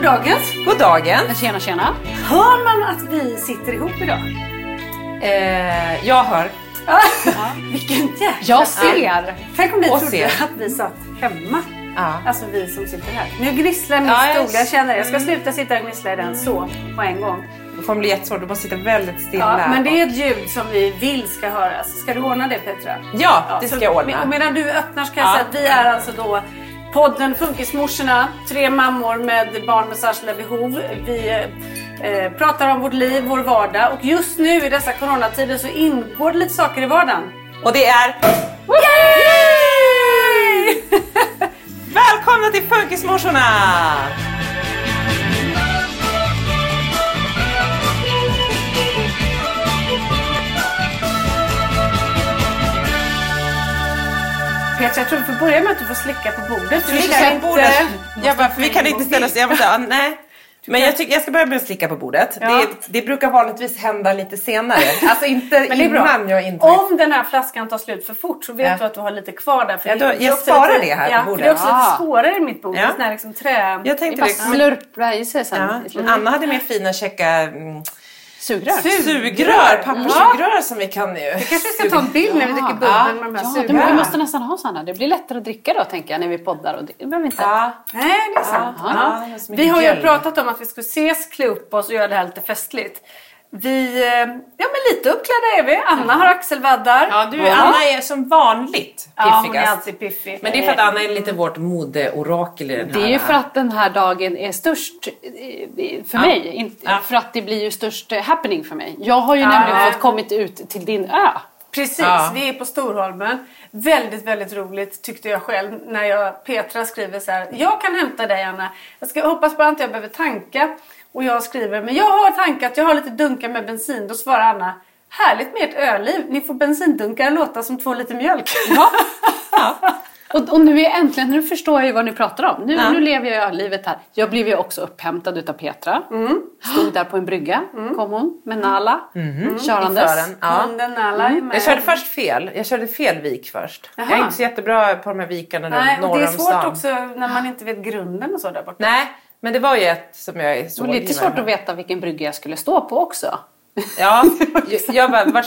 God dagens. God dagen. Tjena, tjena. Hör man att vi sitter ihop idag? Eh, jag hör. Vilken jäkla... Jag ser. Tänk om ni Och trodde ser. att vi satt hemma. Ja. Alltså vi som sitter här. Nu gnisslar min Ja, jag- stol, jag känner det. Jag ska sluta sitta och gnissla i den så på en gång. Det kommer bli jättesvårt. Du måste sitta väldigt stilla. Ja, men det är ett ljud som vi vill ska höras. Ska du ordna det Petra? Ja, det ska så jag ordna. med- Medan du öppnar så kan jag Ja. säga att vi är alltså då podden Funkismorsorna. Tre mammor med barn med särskilda behov. Vi eh, pratar om vårt liv, vår vardag och just nu i dessa coronatider så ingår det lite saker i vardagen. Och det är... Välkomna till Funkismorsorna! Petra, jag tror vi får börja med att du får slicka på bordet. Vi Slicka på bordet. inte- Jag bara, för vi kan inte ställa oss... Jag bara, ja, nej. Men jag, tycker, jag ska börja med att slicka på bordet. Ja. Det, det brukar vanligtvis hända lite senare. Alltså inte Men innan jag intagit. Om den här flaskan tar slut för fort så vet Ja. du att du har lite kvar där. För Ja, då- jag också sparar lite, det här på ja, bordet. Det är också Ah. lite svårare i mitt bord. Ja. Här liksom trä... Jag tänkte bara det. Men, slurpla i sig sen. slutet. Anna hade med fina käcka mm, Sugrör. sugrör, papperssugrör som vi kan ju... kanske vi ska ta en bild när vi dricker bubbel med de här Ja, du, vi sugrören. måste nästan ha sådana. Det blir lättare att dricka då tänker jag när vi poddar. Och det behöver inte... Ja. Nej, det är sant. Ja, Ja. Vi har ju pratat om att vi skulle ses, klä upp oss och göra det här lite festligt. Vi, eh, ja men lite uppklädda är vi. Anna har axelvaddar. Ja, du, Anna är som vanligt Ja, hon är piffigast. alltid piffig. Men det är för att Anna är lite vårt modeorakel i den här. Det är ju för att den här dagen är störst eh, för mig. Inte, Ja. För att det blir ju störst eh, happening för mig. Jag har ju Ja. nämligen fått kommit ut till din ö. Precis, Ja. vi är på Storholmen. Väldigt, väldigt roligt tyckte jag själv när jag, Petra skriver så här. Jag kan hämta dig Anna. Jag ska hoppas bara inte jag behöver tanka. Och jag skriver, men jag har tankat, jag har lite dunkar med bensin. Då svarar Anna, härligt med ert öliv. Ni får bensindunkar låta som två liter mjölk. Ja. Och, och nu är jag äntligen, nu förstår jag ju vad ni pratar om. Nu, Ja. nu lever jag livet här. Jag blev ju också upphämtad utav Petra. Mm. Stod där på en brygga, kom hon med Nala. Körandes. Fören. Ja. Hunden Nalla är med. Jag körde först fel. Jag körde fel vik först. Jag är inte så jättebra på de här vikarna Nej, och norr det är om svårt stan. också när man inte vet grunden och så där borta. Nej, men det var ju ett som jag Det såg. var lite svårt att veta vilken brygga jag skulle stå på också. Ja, jag, jag bara, vars,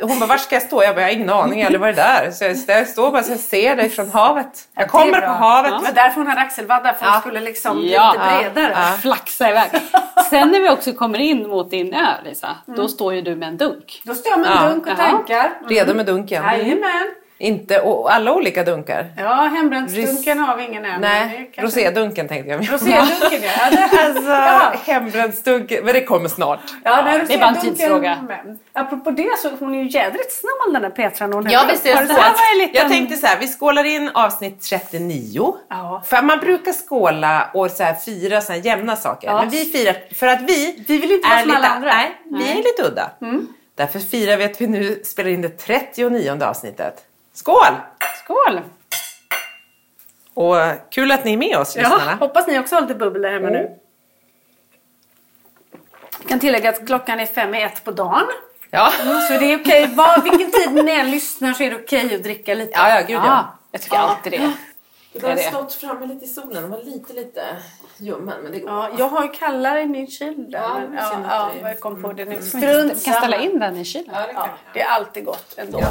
hon bara, var ska jag stå? Jag bara, jag har ingen aning, jag har varit där. Så jag, jag står bara så jag ser dig från havet. Jag Det kommer på havet. Det var därför hon hade axelvaddar, för hon Ja. skulle liksom bli Ja. lite bredare. Ja. Flaxa iväg. Sen när vi också kommer in mot din ö Lisa, då står ju du med en dunk. Då står jag med en Ja. dunk och tankar. Redo med dunken. Jajamän. Inte, och alla olika dunkar. Ja, hembränsdunken har vi ingen än. men det Nej, kanske- rosédunken tänkte jag. Rosédunken ja. Det, Alltså, Ja. hembränsdunken, men det kommer snart. ja nej, det är bara en tidsfråga. med. Apropå det så hon är ju jädrigt snål den där Petra. när hon Ja, visst är det så. en liten- Jag tänkte så här, vi skålar in avsnitt 39. Ja. För man brukar skåla och så här fira så här jämna saker. Ja. Men vi firar, för att vi, Vi vill inte vara är som alla andra. Nej, vi Nej. är lite udda. Därför firar vi att vi nu spelar in det 39 avsnittet. Skål! Skål! Och kul att ni är med oss, Ja, lyssnarna. hoppas ni också har lite bubbel där hemma Mm. nu. Jag kan tillägga att klockan är fem i ett på dagen. Ja. Så det är okej. Var, vilken tid ni än lyssnar så är det okej att dricka lite. Ja, ja, gud Ja, ja. jag tycker alltid det. Det. stått framme lite i solen, den var lite, lite ljummen. Men det går. Ja, jag har ju kallare i min kyl där. Ja, men, ja, ja, jag kom på det nu. Vi Strunt kan ställa in den i kylen. Ja, det Ja, det är alltid gott ändå. Ja,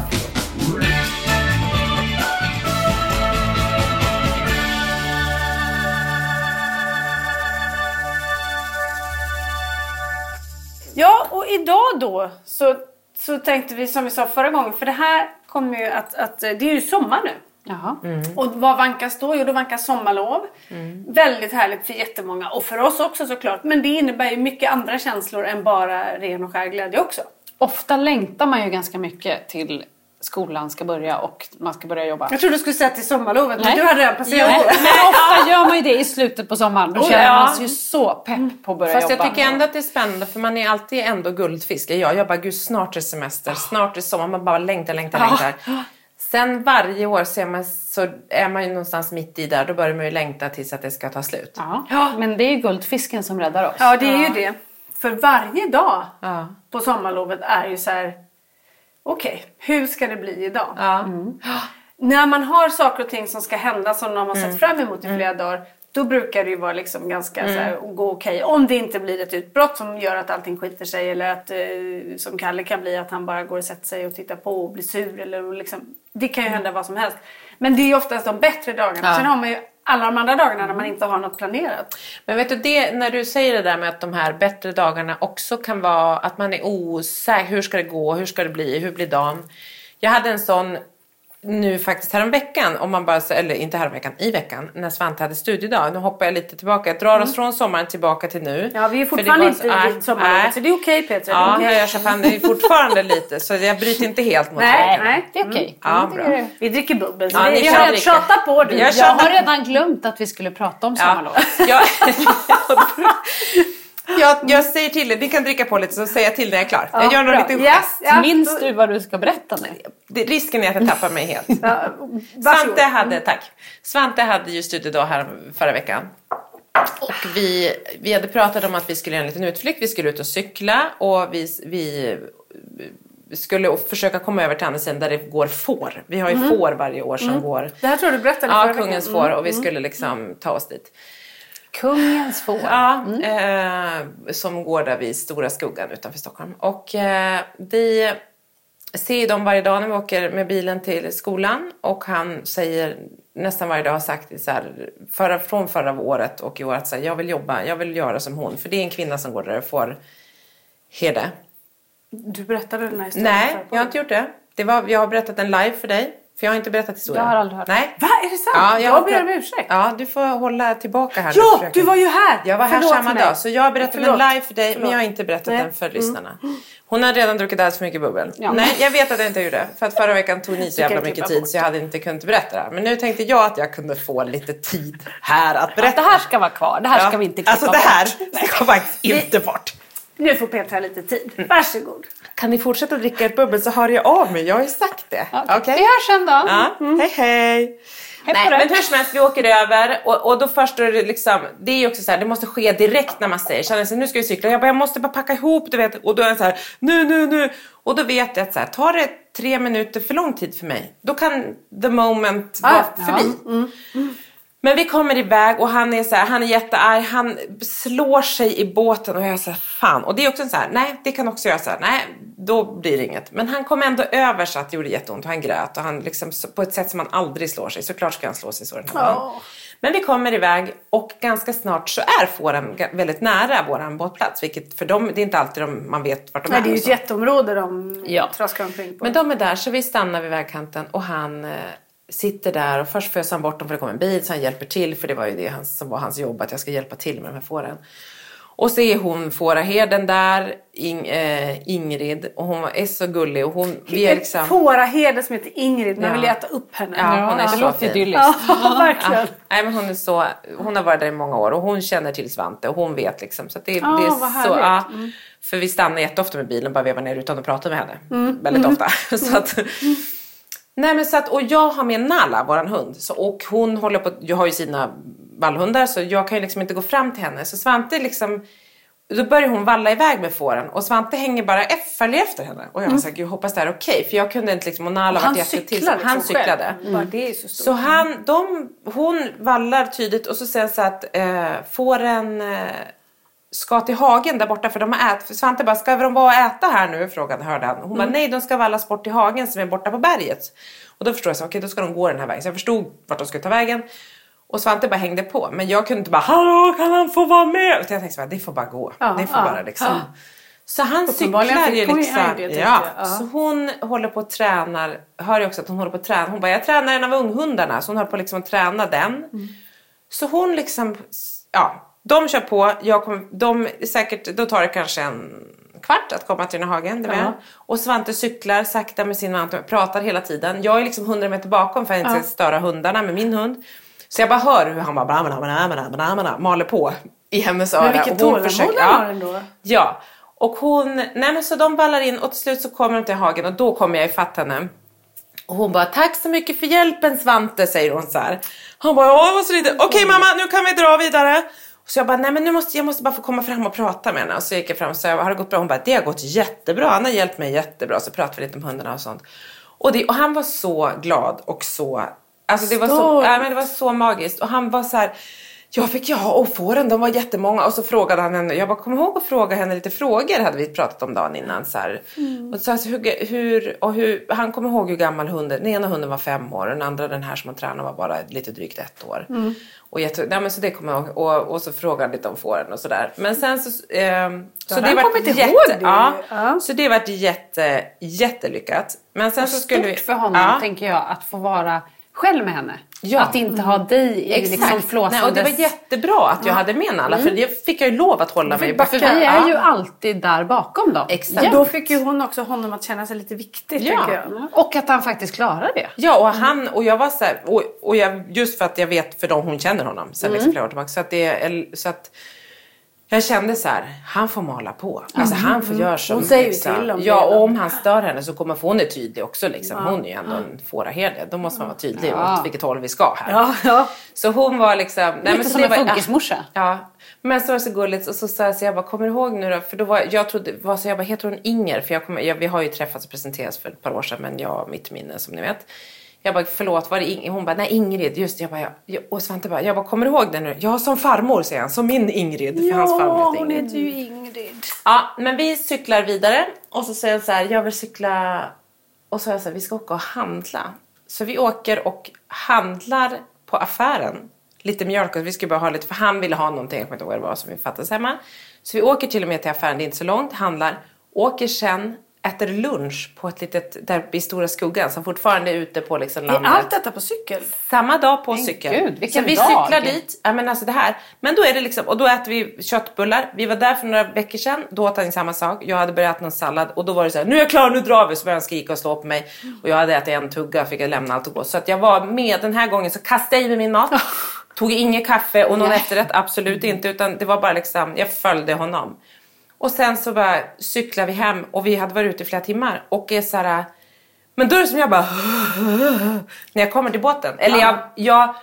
och idag då så, så tänkte vi som vi sa förra gången, för det här kommer ju att, att det är ju sommar nu. Jaha. Och vad vankas då? Jo, då vankas sommarlov. Väldigt härligt för jättemånga och för oss också såklart. Men det innebär ju mycket andra känslor än bara ren och skär glädje också. Ofta längtar man ju ganska mycket till skolan ska börja och man ska börja jobba. Jag trodde du skulle säga till sommarlovet, men Nej. du hade redan passerat det. men ofta gör man ju det i slutet på sommaren. Då Oh, känner ja. man sig ju så pepp på att börja Fast jag jobba. tycker ändå att det är spännande för man är alltid ändå guldfisk. Jag, jag bara, gud snart är semester, snart är sommar. Man bara längtar, längtar, längtar. Sen varje år så är, man, så är man ju någonstans mitt i där. Då börjar man ju längta tills att det ska ta slut. Ja, men det är ju guldfisken som räddar oss. Ja, det är ju det. För varje dag Ja. på sommarlovet är ju så här. Okej, hur ska det bli idag? Ja. När man har saker och ting som ska hända som man har Mm. sett fram emot i flera dagar. Då brukar det ju vara liksom ganska så här, gå okej. Om det inte blir ett utbrott som gör att allting skiter sig. Eller att eh, som Kalle kan bli att han bara går och sätter sig och tittar på och blir sur. Eller och liksom, det kan ju hända vad som helst. Men det är ju oftast de bättre dagarna. Ja. Sen har man ju alla de andra dagarna när man inte har något planerat. Men vet du, det, när du säger det där med att de här bättre dagarna också kan vara att man är osäker. Hur ska det gå? Hur ska det bli? Hur blir dagen? Jag hade en sån nu faktiskt häromveckan, om man bara, eller inte häromveckan, i veckan, när Svante hade studiedag. Nu hoppar jag lite tillbaka. Jag drar oss från sommaren tillbaka till nu. Mm. Ja, vi är För det fortfarande inte sommarlovet. nej. Så det är okej Petra. det är Ja, okej. jag Japan, det är fortfarande lite, så jag bryter inte helt mot Nej, nej. Det är okej. Ja, bra. Vi dricker bubbel. Så Ja, vi har dricka. tjata på du. Jag Jag har redan glömt att vi skulle prata om sommarlovet. Ja, jag, jag, säger till er, ni kan dricka på lite så säger jag till när jag är klar. jag gör någon bra. liten Yes, gest. ja. Minns du vad du ska berätta nu? Det, risken är att jag tappar mig helt. Ja. Svante hade, tack. Svante hade ju studiedag här förra veckan. Och vi, vi hade pratat om att vi skulle göra en liten utflykt. Vi skulle ut och cykla och vi, vi skulle försöka komma över till andra sidan där det går får. Vi har ju får varje år som går. Det här tror du berättade Ja, kungens får och vi skulle liksom ta oss dit. Kungens får. Ja, eh, som går där vid Stora Skuggan utanför Stockholm. Och eh, vi ser ju dem varje dag när vi åker med bilen till skolan. Och han säger nästan varje dag, har sagt så här, förra, från förra året och i år att så här, jag vill jobba, jag vill göra som hon. För det är en kvinna som går där och får herde. Du berättade den här historien Nej, jag har inte gjort det. det var, jag har berättat den live för dig. För jag har inte berättat historien. Jag har aldrig hört. Nej. Va, är det sant? Ja, jag har ber om ursäkt. Ja, du får hålla tillbaka här. Ja, du var ju här! Jag var här Förlåt samma mig. dag, så jag har berättat Förlåt. den live för dig, men Förlåt. jag har inte berättat Nej. den för lyssnarna. Hon har redan druckit alldeles för mycket bubbel. Ja. Nej, jag vet att jag inte gjorde. För att förra veckan tog ni så jävla mycket tid bort. så jag hade inte kunnat berätta det här. Men nu tänkte jag att jag kunde få lite tid här att berätta. Det här ska vara kvar. Det här ska Ja. vi inte klippa Alltså det här bort. ska faktiskt inte bort. Nu får Petra lite tid. Mm. Varsågod. Kan ni fortsätta att dricka ett bubbel så hör jag av mig. Jag har ju sagt det. Ja, Okej? Vi hörs sen då. Ja, hej hej. Hej Nej, men hur som helst, vi åker över och, och då först är det liksom, det är ju också så här, det måste ske direkt när man säger, känner sig, nu ska vi cykla, jag bara, jag måste bara packa ihop, du vet, och då är det så här, nu, nu, nu, och då vet jag att så här, tar det tre minuter för lång tid för mig, då kan the moment Ah, vara ja. förbi. Men vi kommer iväg och han är så här, han är jättearg, han slår sig i båten och jag här, fan. Och det är också så här, nej, det kan också göra så här, nej, då blir det inget. Men han kom ändå över så att det gjorde jätteont och han grät och han liksom, på ett sätt som man aldrig slår sig. Såklart ska han slå sig så den här dagen. Men vi kommer iväg och ganska snart så är fåren väldigt nära våran båtplats. Vilket för dem, det är inte alltid de, man vet vart de Nej, är. det är ju ett jätteområde de Ja. traskar omkring på. Men de är där så vi stannar vid vägkanten och han eh, sitter där och först föser han bort dem för det kommer en bil så han hjälper till för det var ju det hans, som var hans jobb att jag ska hjälpa till med de här fåren. Och så är hon fåraherden där, Ing, eh, Ingrid och hon är så gullig och hon, vi är liksom... fåraherde som heter Ingrid, man Ja. vill äta upp henne. Ja, hon är det så låter fin. idylliskt. Ja, verkligen. Nej, men hon, är så, hon har varit där i många år och hon känner till Svante och hon vet liksom. Så att det, Ah, det är så, ja, För vi stannar jätteofta med bilen bara vevar ner utan att prata med henne. Mm. Väldigt ofta. så att, nej, men så att, och jag har med Nala, våran hund. Så, och hon håller på, jag har ju sina vallhundar så jag kan ju liksom inte gå fram till henne. Så Svante liksom då börjar hon valla iväg med fåren och Svante hänger bara följer efter henne. Och jag var såhär, gud hoppas det här är okej. För jag kunde inte liksom, och Nala Mm. Han var jättetil. cyklar liksom Han cyklade. själv. Bara det är så stort. Så han, de, hon vallar tydligt och så säger han så att eh, fåren eh, ska till hagen där borta för de har ätit. För Svante bara, ska de vara och äta här nu? Frågade, hörde han. Hon Mm. bara, nej de ska vallas bort till hagen som är borta på berget. Och då förstår jag okej då ska de gå den här vägen. Så jag förstod vart de skulle ta vägen. Och Svante bara hängde på. Men jag kunde inte bara, hallå kan han få vara med? Utan jag tänkte så här, det får bara gå. Ja, det får ja, bara liksom. Så han cyklar ju liksom. tyckte ja. Ja. Så hon håller på att tränar, hör jag också att hon håller på att träna. Hon bara, jag tränar en av unghundarna. Så hon håller på liksom att träna den. Mm. Så hon liksom, ja, de kör på. Jag kommer, de, säkert, då tar det kanske en kvart att komma till hagen. Det. Ja. Och Svante cyklar sakta med sin man, pratar hela tiden. Jag är liksom 100 meter bakom för att inte störa hundarna med min hund. Så jag bara hör hur han bara bla, bla, bla, bla, bla, bla, maler på i hennes öra. Men vilket tålamod han ja. har ändå. Ja, och hon, nej men så de ballar in och till slut så kommer de till hagen och då kommer jag ifatt henne. Och hon bara, tack så mycket för hjälpen Svante, säger hon så här. Han bara, ja var så lite, okej mamma nu kan vi dra vidare. Så jag bara, nej men nu måste, jag måste bara få komma fram och prata med henne. Och så gick jag fram och sa, har det gått bra? Hon bara, det har gått jättebra, han har hjälpt mig jättebra. Så pratade vi lite om hundarna och sånt. Och, det, och han var så glad och så, alltså det var så, ja, men det var så magiskt. Och han var så här, jag fick ja och fåren, de var jättemånga. Och så frågade han henne, jag bara kom ihåg att fråga henne lite frågor hade vi pratat om dagen innan. Så här. Och så alltså, hur, hur, och hur, han kom ihåg hur gammal hunden, den ena hunden var fem år och den andra den här som han tränade var bara lite drygt ett år. Och jätte, nej, men så det kommer jag ihåg. Och, och så frågade han lite om fåren och sådär. Men sen så... ehm, så det ihåg jätte, det. ja, Ja. Så det vart jätte, jättelyckat. Men sen så skulle Stort vi... för honom, Ja. tänker jag, att få vara själv med henne. Ja. Att inte ha dig i liksom Nej, och flåsandes... det var jättebra att jag hade med Nalla för det fick jag ju lov att hålla mig För vi är ju alltid där bakom dem. Exakt. Då fick ju hon också honom att känna sig lite viktig, Ja. jag. Och att han faktiskt klarar det. Ja, och han och jag var så här, och, och jag, just för att jag vet för dem hon känner honom sen liksom flera år tillbaka. Så att, det, så att jag kände så här, han får mala på. Alltså han får göra som... Hon säger liksom, till om Ja, och om han stör henne så kommer hon är tydlig också liksom. Hon är ju ändå en fåraherde. Då måste man vara tydlig Ja. åt vilket håll vi ska här. Ja, ja. Så hon var liksom... Nej, Lite men så som en funkismorsa. Ja, men så var det så gulligt och så sa jag så jag bara, kommer du ihåg nu då? För då var, jag trodde, var så jag bara, heter hon Inger? För jag kommer, jag, vi har ju träffats och presenterats för ett par år sedan men jag mitt minne som ni vet. Jag bara, förlåt, var det Inger? Hon bara, nej Ingrid, just det. Jag bara, ja. Jag- Och Svante bara, jag bara, kommer du ihåg det nu? Ja, som farmor säger han, som min Ingrid. För hans farmor Ja, heter hon Ingrid. heter ju Ingrid. Ja, men vi cyklar vidare och så säger han så här, jag vill cykla och så jag så här, vi ska åka och handla. Så vi åker och handlar på affären. Lite mjölk och vi skulle bara ha lite, för han ville ha någonting, jag kommer inte ihåg vad det var som vi fattades hemma. Så vi åker till och med till affären, det är inte så långt, handlar, åker sen, äter lunch på ett litet, där i Stora Skuggan som fortfarande är ute på liksom Är landet. allt detta på cykel? Samma dag på Men cykel. gud, vilken så vi dag. cyklar dit. Ja, men alltså det här. Men då är det liksom, och då äter vi köttbullar. Vi var där för några veckor sedan. Då åt han samma sak. Jag hade börjat äta någon sallad och då var det så här, nu är jag klar, nu drar vi. Så började han skrika och slå på mig. Och jag hade ätit en tugga, fick jag lämna allt och gå. Så att jag var med. Den här gången så kastade jag i mig min mat. Tog inget kaffe och någon efterrätt, absolut inte. Utan det var bara liksom, jag följde honom. Och sen så bara cyklar vi hem och vi hade varit ute i flera timmar och är så här. Men då är det som jag bara när jag kommer till båten. Eller jag, jag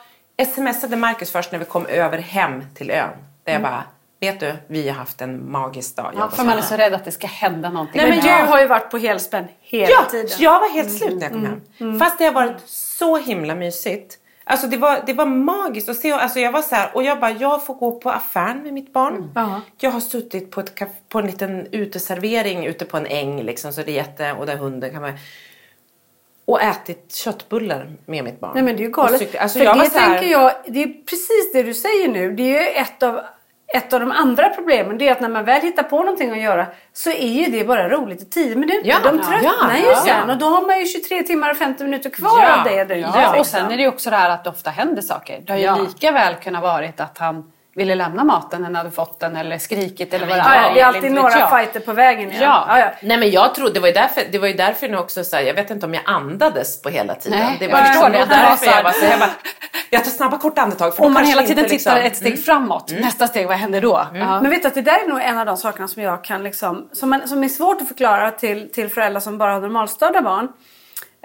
smsade Marcus först när vi kom över hem till ön. Där jag bara, vet du, vi har haft en magisk dag. Ja, för man är så rädd att det ska hända någonting. Nej, Men jag- har ju varit på helspänn hela Ja, tiden. jag var helt slut när jag kom hem. Fast det har varit så himla mysigt. Alltså det var, det var magiskt att se. Alltså jag var så här, och jag bara, jag får gå på affären med mitt barn. Ja. Jag har suttit på, ett, kaf- på en liten uteservering ute på en äng liksom, så det är jätte, och där hunden kan vara och ätit köttbullar med mitt barn. Nej men det är ju galet. Alltså För jag det var så här, tänker jag, det är precis det du säger nu. Det är ju ett av, ett av de andra problemen. Det är att när man väl hittar på någonting att göra så är ju det bara roligt i 10 minuter. Ja, De ja, tröttnar ju ja. sen och då har man ju 23 timmar och 50 minuter kvar Ja, av det dygnet. Ja, och liksom. sen är det ju också det här att det ofta händer saker. Det har ju Ja. lika väl kunnat varit att han ville lämna maten när han hade fått den eller skrikit eller vad det Ja, det är alltid några jag. fighter på vägen. Ja. Ja. Ja, ja. Nej men jag tror, det var ju därför, det var ju därför nu också så här, jag vet inte om jag andades på hela tiden. Nej, det jag var liksom förstår det. därför jag var så jag bara, jag tar snabba korta andetag. För Om man hela tiden inte tittar liksom- ett steg framåt, nästa steg, vad händer då? Ja. Men vet du att det där är nog en av de sakerna som jag kan liksom, som, man, som är svårt att förklara till, till föräldrar som bara har normalstörda barn.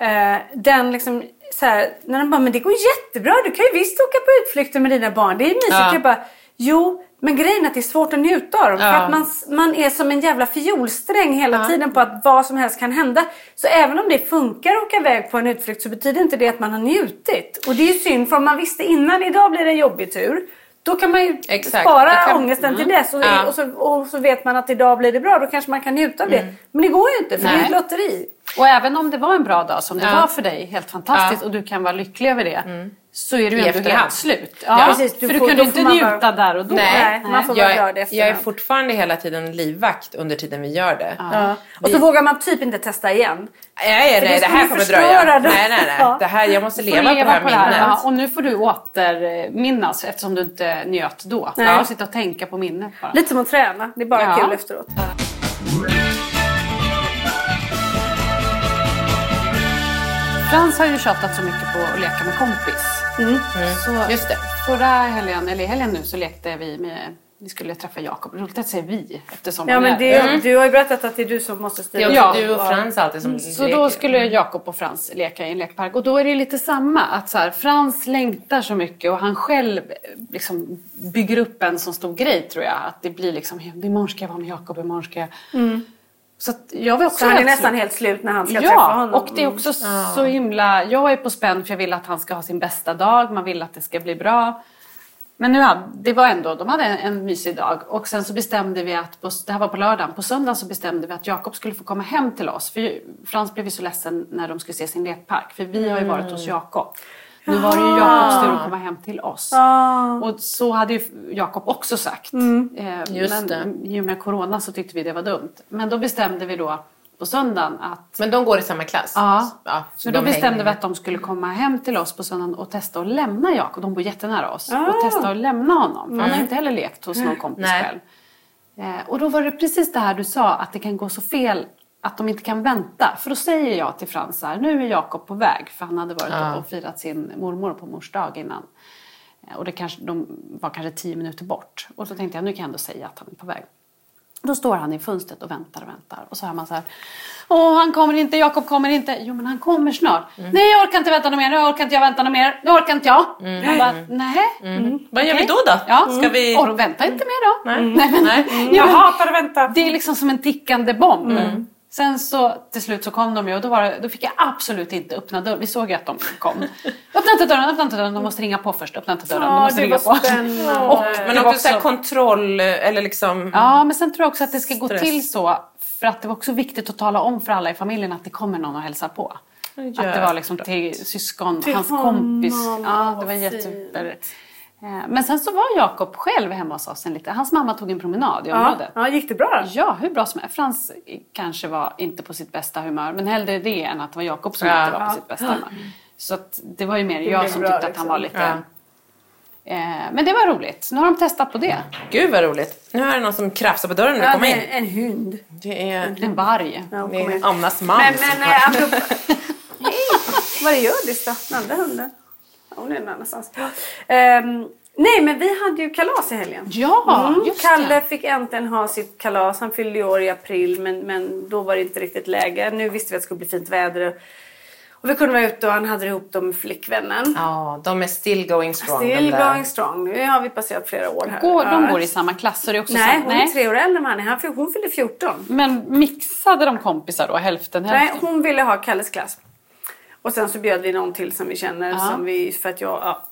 Eh, den liksom så här, när de bara, men det går jättebra, du kan ju visst åka på utflykter med dina barn, det är mysigt. Ja. Jag bara, jo, men grejen är att det är svårt att njuta av dem. För Ja. att man, man är som en jävla fiolsträng hela tiden på att vad som helst kan hända. Så även om det funkar att åka iväg på en utflykt så betyder inte det att man har njutit. Och det är ju synd, för om man visste innan idag blir det en jobbig tur. Då kan man ju Exakt. spara kan- ångesten till dess och, Ja. och, så, och så vet man att idag blir det bra. Då kanske man kan njuta av det. Men det går ju inte för det är ett Nej. lotteri. Och även om det var en bra dag som det Ja. var för dig, helt fantastiskt, Ja. och du kan vara lycklig över det, så är du ju ändå efterhand. helt slut. Ja, precis. Du för du får- kunde då inte njuta bara- där och då. Nej, man får vara jag, glad efterhand. jag är fortfarande hela tiden livvakt under tiden vi gör det. Ja. Och så vågar man typ inte testa igen. Nej, nej, det nej, det här kommer dröja. det. Nej, nej, nej. Ja. Det här, jag måste leva, leva på det här minnet. Ja, och nu får du återminnas eftersom du inte njöt då. Nej. Du får sitta och tänka på minnet bara. Lite som att träna. Det är bara Ja. kul efteråt. Frans har ju tjatat så mycket på att leka med kompis. Så Just det. förra helgen, eller i helgen nu, så lekte vi med vi skulle träffa Jakob. Roligt att säga vi eftersom Ja, men det, Du har ju berättat att det är du som måste styra. Ja. du och Frans alltid som Så leker. då skulle Jakob och Frans leka i en lekpark. Och då är det lite samma. Att så här, Frans längtar så mycket och han själv liksom bygger upp en sån stor grej tror jag. Att det blir liksom, imorgon ska jag vara med Jakob, imorgon ska jag... Så jag var också Så han är nästan slut. helt slut när han ska träffa Ja, honom. och det är också så himla... Jag är på spänn för jag vill att han ska ha sin bästa dag. Man vill att det ska bli bra. Men nu det var ändå, de hade en, en mysig dag. Och sen så bestämde vi att, på, det här var på lördagen, på söndagen så bestämde vi att Jakob skulle få komma hem till oss. För Frans blev ju så ledsen när de skulle se sin lekpark. För vi har ju varit hos Jakob. Nu var det ju Jakobs tur att komma hem till oss. Och så hade ju Jakob också sagt. Eh, Just men det. i och med corona så tyckte vi det var dumt. Men då bestämde vi då på söndagen att Men de går i samma klass? Ja, så så då de bestämde hänger vi att de skulle komma hem till oss på söndagen och testa att lämna Jakob. De bor jättenära oss. Ah. Och testa att lämna honom. För han har inte heller lekt hos någon kompis Nej. själv. Eh, och då var det precis det här du sa, att det kan gå så fel att de inte kan vänta. För då säger jag till Frans här, nu är Jakob på väg. För han hade varit Ja. och firat sin mormor på mors dag innan. Eh, Och det kanske, de var kanske tio minuter bort. Och så tänkte jag, nu kan jag ändå säga att han är på väg. Då står han i fönstret och väntar och väntar. Och så hör man så här. Åh, han kommer inte, Jakob kommer inte. Jo, men han kommer snart. Nej, jag orkar inte vänta något mer. Nu orkar inte jag vänta något mer. Nu orkar inte jag. Man bara, nej. Vad gör vi då då? Ja. Ska vi... Och vänta inte mer då. Nej. Nej, men, Nej. Ja, Jag hatar att vänta. det är liksom som en tickande bomb. Sen så till slut så kom de ju och då, var det, då fick jag absolut inte öppna dörren. Vi såg ju att de kom. Öppna inte dörren, öppna inte dörren. De måste ringa på först. Öppna inte dörren. de måste ringa på. Och Men det var också också- kontroll eller liksom... Ja, men sen tror jag också att det ska gå Stress. till så. För att det var också viktigt att tala om för alla i familjen att det kommer någon och hälsar på. Att det var liksom till syskon, Till hans honom. kompis. Ja, det var. Eh, Men sen så var Jakob själv hemma hos oss en liten. Hans mamma tog en promenad i Ja, området. ja, gick det bra då? Ja, hur bra som helst. Frans kanske var inte på sitt bästa humör, men hellre det än att det var Jakob som Ja. inte var på sitt bästa humör. Så att det var ju mer jag som bra, tyckte att han liksom. var lite... Ja. Eh, men det var roligt. Nu har de testat på det. Gud vad roligt. Nu är det någon som krafsar på dörren. Nu Ja, kommer det in. en hund. Det är, En varg. Ja, det kom är Annas man. Men, men eh, apropå... Hej! Vad är Hjördis då? Den andra hunden? Hon är någon annanstans. Ehm, nej, men vi hade ju kalas i helgen. Ja, Mm, just Kalle det. fick äntligen ha sitt kalas. Han fyllde ju år i april men, men då var det inte riktigt läge. Nu visste vi att det skulle bli fint väder. Och vi kunde vara ute och han hade ihop dem med flickvännen. Ja, de är still going strong. Still going strong. Nu har vi passerat flera år här. Går, de går i samma klass så det är också Nej, så, hon är tre år äldre än han är. Hon fyllde 14. Men mixade de kompisar då? Hälften Nej, hälften? hon ville ha Kalles klass. Och sen så bjöd vi någon till som vi känner. Ja. Som vi, för att jag, ja,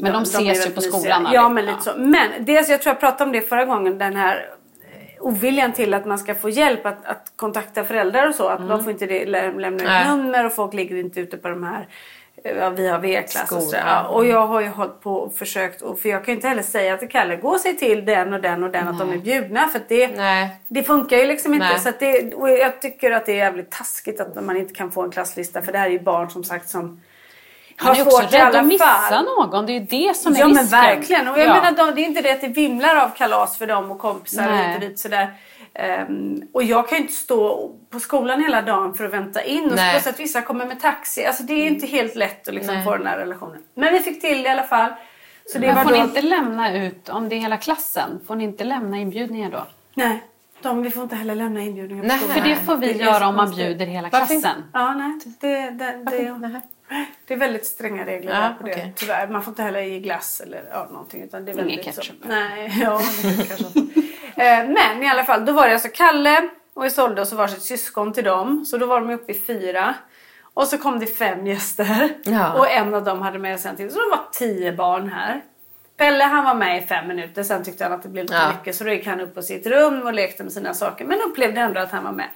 Men de ses ju på mysiga. skolan, Ja, men lite så. Men dels, jag tror jag pratade om det förra gången, den här eh, oviljan till att man ska få hjälp att, att kontakta föräldrar och så. Att man får inte lämna ut nummer och folk ligger inte ute på de här Ja, vi har V-klass och sådär. ja. Ja, Och jag har ju hållit på och försökt. Och, för jag kan ju inte heller säga till Kalle, gå och säg till den och den och den att de är bjudna. För det, Nej. det funkar ju liksom inte. Nej. Så det, och jag tycker att det är jävligt taskigt att man inte kan få en klasslista. För det här är ju barn som sagt som har Man är också svårt i rädd alla att missa fall. någon. Det är ju det som är Ja risken. men verkligen. Och jag Ja. menar, de, det är inte det att det vimlar av kalas för dem och kompisar och Nej. hit och dit sådär. Ehm, och jag kan ju inte stå på skolan hela dagen för att vänta in. Och plus att vissa kommer med taxi. Alltså det är inte helt lätt att liksom få den här relationen. Men vi fick till det i alla fall. Så det Men var får då... ni inte lämna ut, om det är hela klassen, får ni inte lämna inbjudningar då? Nej, de, vi får inte heller lämna inbjudningar Nej. För det får vi Det göra om man bjuder hela Varför klassen. Ja, nej. Det, det, det, det är väldigt stränga regler Ja, på det. okej. Tyvärr. Man får inte heller ge glass eller ja, någonting. Utan det är Ingen väldigt ketchup. Så, nej, ja, kanske. Eh, men i alla fall, då var det alltså Kalle och Isolde och så varsitt syskon till dem. Så då var de uppe i fyra. Och så kom det fem gäster. Ja. Och en av dem hade med sig en till. Så det var tio barn här. Pelle han var med i fem minuter, sen tyckte han att det blev lite Ja. mycket så då gick han upp på sitt rum och lekte med sina saker. Men upplevde ändå att han var med.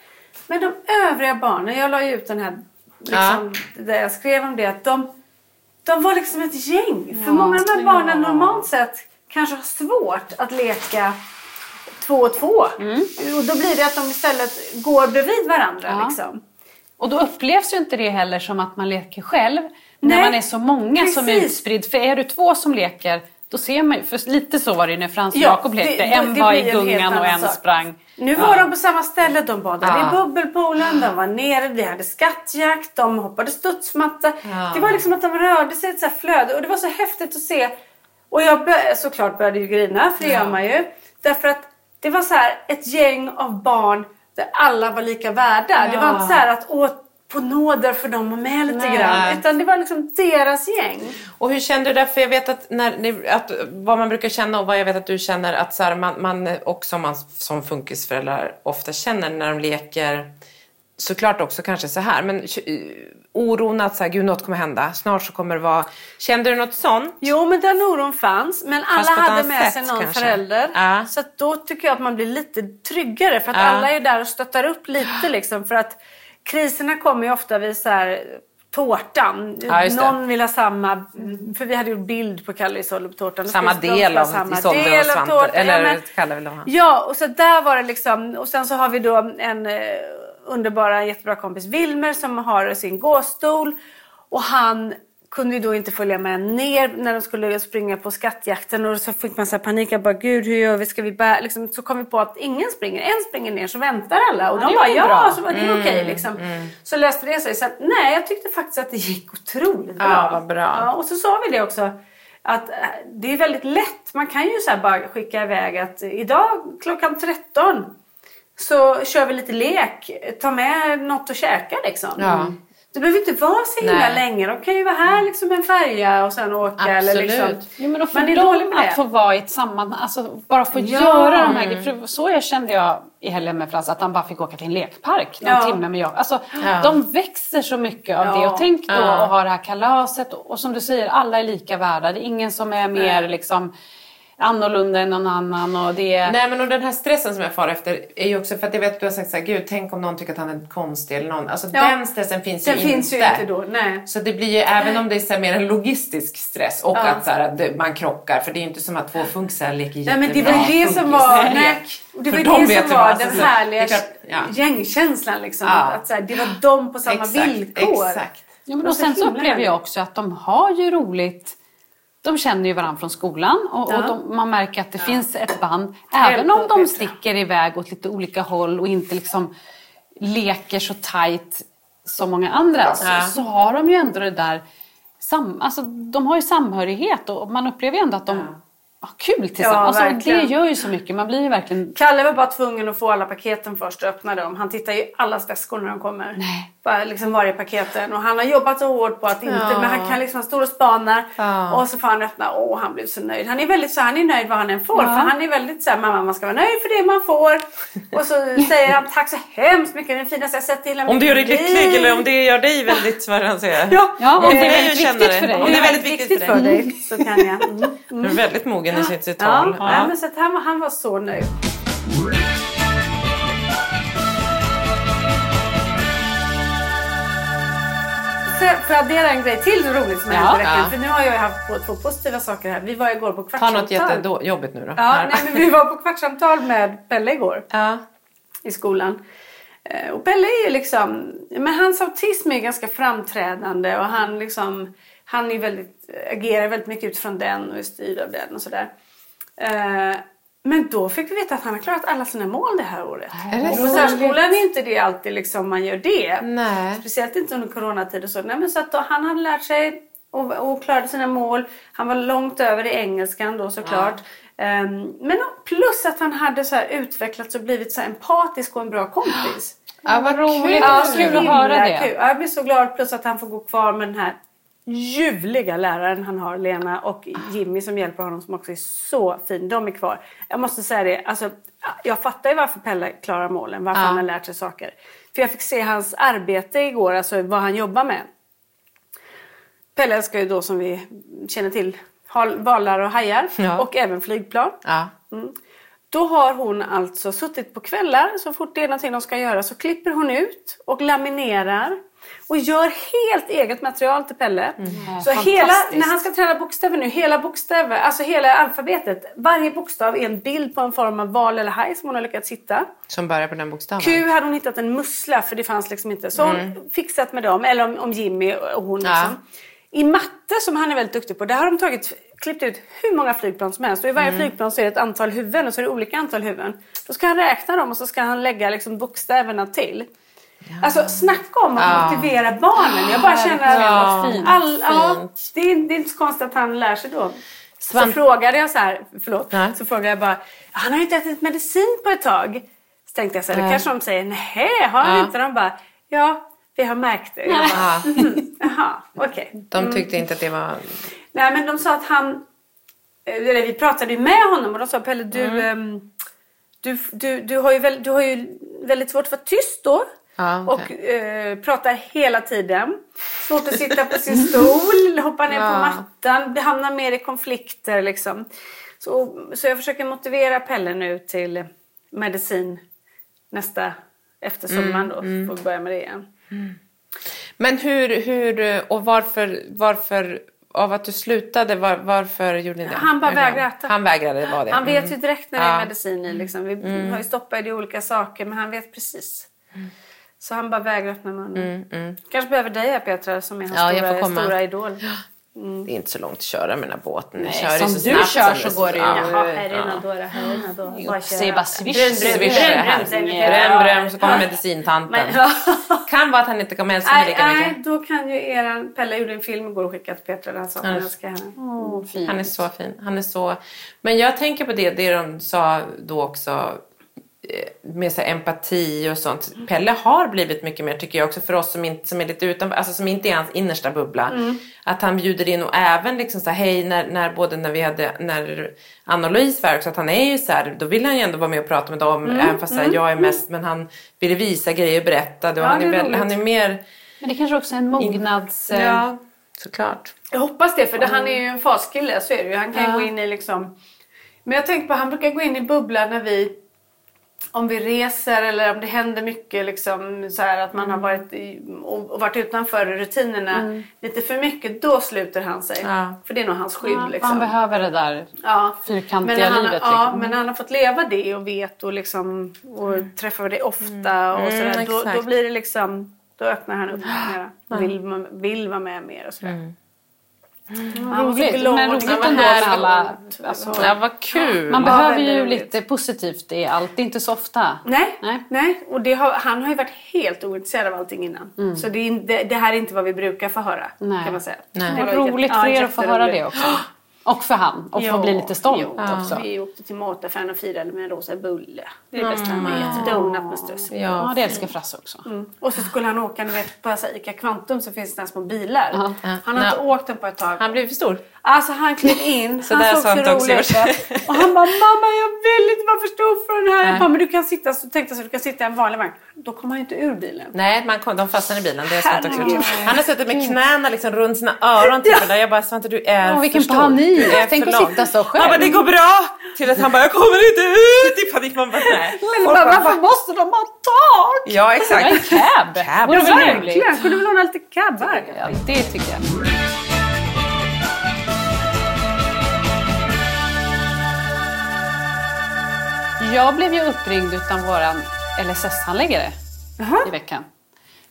Men de övriga barnen, jag la ju ut den här, liksom, där jag skrev om det, att de, de var liksom ett gäng. För Ja. många av de här barnen Ja. normalt sett kanske har svårt att leka två och två. Och då blir det att de istället går bredvid varandra. Ja. Liksom. Och då upplevs ju inte det heller som att man leker själv. När Nej, man är så många som är precis. utspridd. För är du två som leker, då ser man för lite så var det ju när Frans och Ja, Jakob lekte. det- en det var i gungan och en sak. sprang. Nu Ja. var de på samma ställe. De badade Ja. i bubbelpoolen, de var nere, vi hade skattjakt, de hoppade studsmatta. Ja. Det var liksom att de rörde sig i ett så flöde och det var så häftigt att se. Och jag bör, såklart började ju grina, för det gör man ju. Därför att det var så här ett gäng av barn där alla var lika värda. Det var inte så här att åh, på nåder för dem var med lite Nej. grann. Utan det var liksom deras gäng. Och hur kände du där? För jag vet att, när, att vad man brukar känna och vad jag vet att du känner att så här, man, man också man som funkisföräldrar ofta känner när de leker såklart också kanske så här men oron att så här, gud något kommer hända snart så kommer det vara kände du något sånt? Jo, men den oron fanns. Men alla hade med sig sätt, någon kanske. förälder. Ja. Så då tycker jag att man blir lite tryggare. För att Ja. alla är där och stöttar upp lite. Liksom, för att kriserna kommer ju ofta vid så här, tårtan. Ja. Någon vill ha samma... För vi hade gjort bild på Kalle Isolde på tårtan. Då Samma del av samma Isolde och Svante eller Ja, men- Kalle vill de ha. Ja, och så där var det liksom. Och sen så har vi då en eh, underbara, jättebra kompis Wilmer som har sin gåstol. Och han kunde ju då inte följa med ner när de skulle springa på skattjakten. Och så fick man så här panik. Jag bara, gud hur gör vi? Ska vi bära? Liksom, så kom vi på att ingen springer. En springer ner så väntar alla. Och Ja, de bara, ja, bra. så var det okej liksom. Så löste det sig. Så att, nej, jag tyckte faktiskt att det gick otroligt bra. Ja, vad bra. Ja, och så sa vi det också. Att eh, det är väldigt lätt. Man kan ju så bara skicka iväg att idag klockan 13 så kör vi lite lek. Ta med något att käka liksom. Ja. Det behöver inte vara så himla Nej. länge. De kan ju vara här liksom en färja och sen åka. Eller Absolut. liksom. Jo, men då får Man är dålig med det. att få vara i ett sammanhang, alltså bara få Ja. göra de här grejerna. För Så jag kände jag i helgen med Frans, att han bara fick åka till en lekpark någon Ja. timme med jag. Alltså, Ja. De växer så mycket av Ja. det. Och tänk då Ja. att ha det här kalaset. Och, och som du säger, alla är lika värda. Det är ingen som är mer liksom, annorlunda än någon annan. Och det. Nej men och den här stressen som jag far efter är ju också för att jag vet att du har sagt så här, gud tänk om någon tycker att han är konstig eller någon. Alltså Ja. den stressen finns Den ju finns ju inte. inte då. Nej. Så det blir ju, även om det är så här mer en logistisk stress och Ja. att, så här, att man krockar, för det är ju inte som att två funkisar leker Nej, men det var jättebra det som var, nej, och det var För de det vet som var vad- den alltså, härliga klart, ja. gängkänslan. Liksom. Ja. Att, att, så här, det var de på samma Exakt, villkor. exakt. Ja, men Och sen så upplever jag också att de har ju roligt. De känner ju varandra från skolan och, Ja. och de, man märker att det finns ett band. Även om de sticker iväg åt lite olika håll och inte liksom leker så tajt som många andra så, Ja. så har de ju ändå det där sam, alltså, de har ju samhörighet och man upplever ju ändå att de Ja, kul tillsammans. Ja, alltså, det gör ju så mycket. Man blir ju verkligen... Kalle var bara tvungen att få alla paketen först och öppna dem. Han tittar ju i allas väskor när de kommer. Nej. Bara liksom varje paketen. Och han har jobbat så hårt på att inte, Ja. men han kan liksom, han står och spanar. Ja. Och så får han öppna, åh han blev så nöjd. Han är väldigt så, han är nöjd vad han än får. För han är väldigt så här, mamma man ska vara nöjd för det man får. Och så säger han, tack så hemskt mycket, det är det finaste jag sett hela Om det gör dig liv." lycklig eller om det gör dig väldigt, vad han säger. Ja, Ja, om det det är väldigt viktigt för dig. Om det är väldigt viktigt för dig så kan jag. Mm. Du är väldigt mogen i sitt, sitt Ja, tal. ja. men så att han, han var så nöjd. För att addera en grej till roligt som Ja. hände veckan. Ja. För nu har jag haft på två positiva saker här. Vi var igår på Ta kvartssamtal. något jättejobbigt nu då. Ja, nej, men vi var på kvartssamtal med Pelle igår ja. i skolan. Eh, Och Pelle är ju liksom, men hans autism är ganska framträdande och han liksom, han är väldigt, agerar väldigt mycket utifrån den och är styrd av den och sådär. Men då fick vi veta att han har klarat alla sina mål det här året. Är det och på särskolan är inte det alltid liksom man gör det. Nej. Speciellt inte under coronatid och så. Nej, men så att då, han hade lärt sig och, och klarade sina mål. Han var långt över i engelskan då såklart. Ehm, men plus att han hade så här utvecklats och blivit så empatisk och en bra kompis. Ja, vad roligt. Ja, kul att höra det. kul. Ja, Jag blir så glad plus att han får gå kvar med den här ljuvliga läraren han har, Lena och Jimmy som hjälper honom som också är så fin. De är kvar. Jag måste säga det, alltså, jag fattar ju varför Pelle klarar målen, varför Ja. han har lärt sig saker. För jag fick se hans arbete igår, alltså vad han jobbar med. Pelle älskar ju då som vi känner till hal- valar och hajar Ja. och även flygplan. Ja. Då har hon alltså suttit på kvällar, så fort det är någonting de ska göra så klipper hon ut och laminerar och gör helt eget material till Pelle. Så hela, när han ska träna bokstäver nu, hela bokstäver, alltså hela alfabetet, varje bokstav är en bild på en form av val eller haj som hon har lyckats hitta. Som börjar på den bokstaven. Q hade hon hittat en mussla för det fanns liksom inte. Så hon fixat med dem, eller om, om Jimmy och hon Mm. Ja. liksom. I matte som han är väldigt duktig på, där har de tagit, klippt ut hur många flygplan som helst. Och i varje Mm. flygplan så är det ett antal huvuden och så är det olika antal huvuden. Då ska han räkna dem och så ska han lägga liksom bokstäverna till. Alltså snacka om att Ja. motivera barnen. Jag bara känner att Ja, fint. all, Fint. det, är, det är inte så konstigt att han lär sig då. Så Svant- frågade jag så här, förlåt, Nej. så frågade jag bara, han har ju inte ätit medicin på ett tag. Så tänkte jag så här, då kanske de säger, nej har han Ja. inte? De bara, ja vi har märkt det. Jag bara, Ja. "Mhm, Jaha, okej. De tyckte inte att det var... Nej men de sa att han, eller vi pratade ju med honom och de sa Pelle du, Mm. ehm, du, du, du, har ju väl, du har ju väldigt svårt att vara tyst då. Ja, okej. Och eh, pratar hela tiden. Svårt att sitta på sin stol, hoppa ner på Ja. mattan, det hamnar mer i konflikter liksom. Så, så jag försöker motivera Pelle nu till medicin nästa, efter Mm, sommaren då. Får vi börja med det igen. Men hur, hur och varför, varför av att du slutade, var, varför gjorde ni det? Han bara vägrade äta. Han vägrade, var det. Han vet Mm. ju direkt när det är medicin i. Liksom. Vi har ju stoppat i olika saker men han vet precis. Så han bara vägrar öppna munnen. Kanske behöver dig här Petra som är hans Ja, jag får stora, komma. stora idol. Det är inte så långt att köra med den här båten. Nej, kör som så du snabbt kör som så går det ju. Ja. Jaha, är den då. Bara Säg köra. bara swish, swish säger Ja, brem, så kommer medicintanten. Kan vara att han inte kommer älska mig lika nej, mycket. då kan ju eran... Pelle gjorde en film igår och skickade till Petra där han sa att han Ja. älskar henne. Han är så fin. Han är så... Men jag tänker på det, det de sa då också med så empati och sånt. Pelle har blivit mycket mer tycker jag också för oss som inte som är lite utanför, alltså som inte är hans innersta bubbla. Att han bjuder in och även liksom så här, hej när, när både när vi hade, när Anna och Louise var också, att han är ju så här, då vill han ju ändå vara med och prata med dem även fast här, jag är mest, men han ville visa grejer och berättade och Ja, han, är väl, han är mer, Men det kanske också är en mognads... eh, ja såklart. Jag hoppas det, för det, han är ju en faskille, så är det ju. Han kan ju gå in i liksom... Men jag tänker på, han brukar gå in i bubblan när vi... Om vi reser eller om det händer mycket liksom så här att man har varit i, och, och varit utanför rutinerna lite för mycket, då sluter han sig. Ja. För det är nog hans skydd Ja, liksom. Han behöver det där Ja. fyrkantiga Men han, livet. ja, liksom. men när han har fått leva det och vet och, liksom, och träffar det ofta och Mm, sådär, då, då blir det liksom då öppnar han upp mera. Vill, vill vara med mer och sådär. Så roligt. glad. Men roligt ändå med alla... Alltså, Ja vad kul. man Ja, behöver ju roligt. lite positivt i allt. Det är inte så ofta. Nej, Nej. nej. Och det har, han har ju varit helt ointresserad av allting innan. Så det, är inte, det här är inte vad vi brukar få höra. Nej. Kan man säga. Nej. Det var roligt för er att få höra det också. Och för han. Och få bli lite stolt jo, också. Vi åkte till mataffären och firade med en rosa bulle. Det är det bästa han vet. Donut med strössel. Ja, det älskar Frasse också. Mm. Och så skulle han åka, ni vet på Ica Kvantum så finns det små bilar. Ja. Han har inte Nej. åkt den på ett tag. Han blev för stor. Alltså han klev in, Så han såg så rolig ut. Och han bara mamma jag vill inte vara för stor för den här. Nej. Jag bara, men du kan sitta, så tänkte jag så du kan sitta i en vanlig vagn. Då kommer han inte ur bilen. Nej, man kom, de fastnade i bilen. Det har Svante också. Han har suttit med knäna liksom runt sina öron. Typ, där jag bara, Svante du är Åh, vilken för stor. panik. Du är Tänk att sitta så själv. Han bara, det går bra. Till att han bara, jag kommer inte ut i panik. Man bara, nej. Eller bara, varför måste de ha tak? Ja, Ja, en exakt. cab. Cab. Ja, väl verkligen. Kunde vi låna lite cabbar? Ja, det tycker jag. Jag blev ju uppringd utan våran LSS-handläggare i veckan.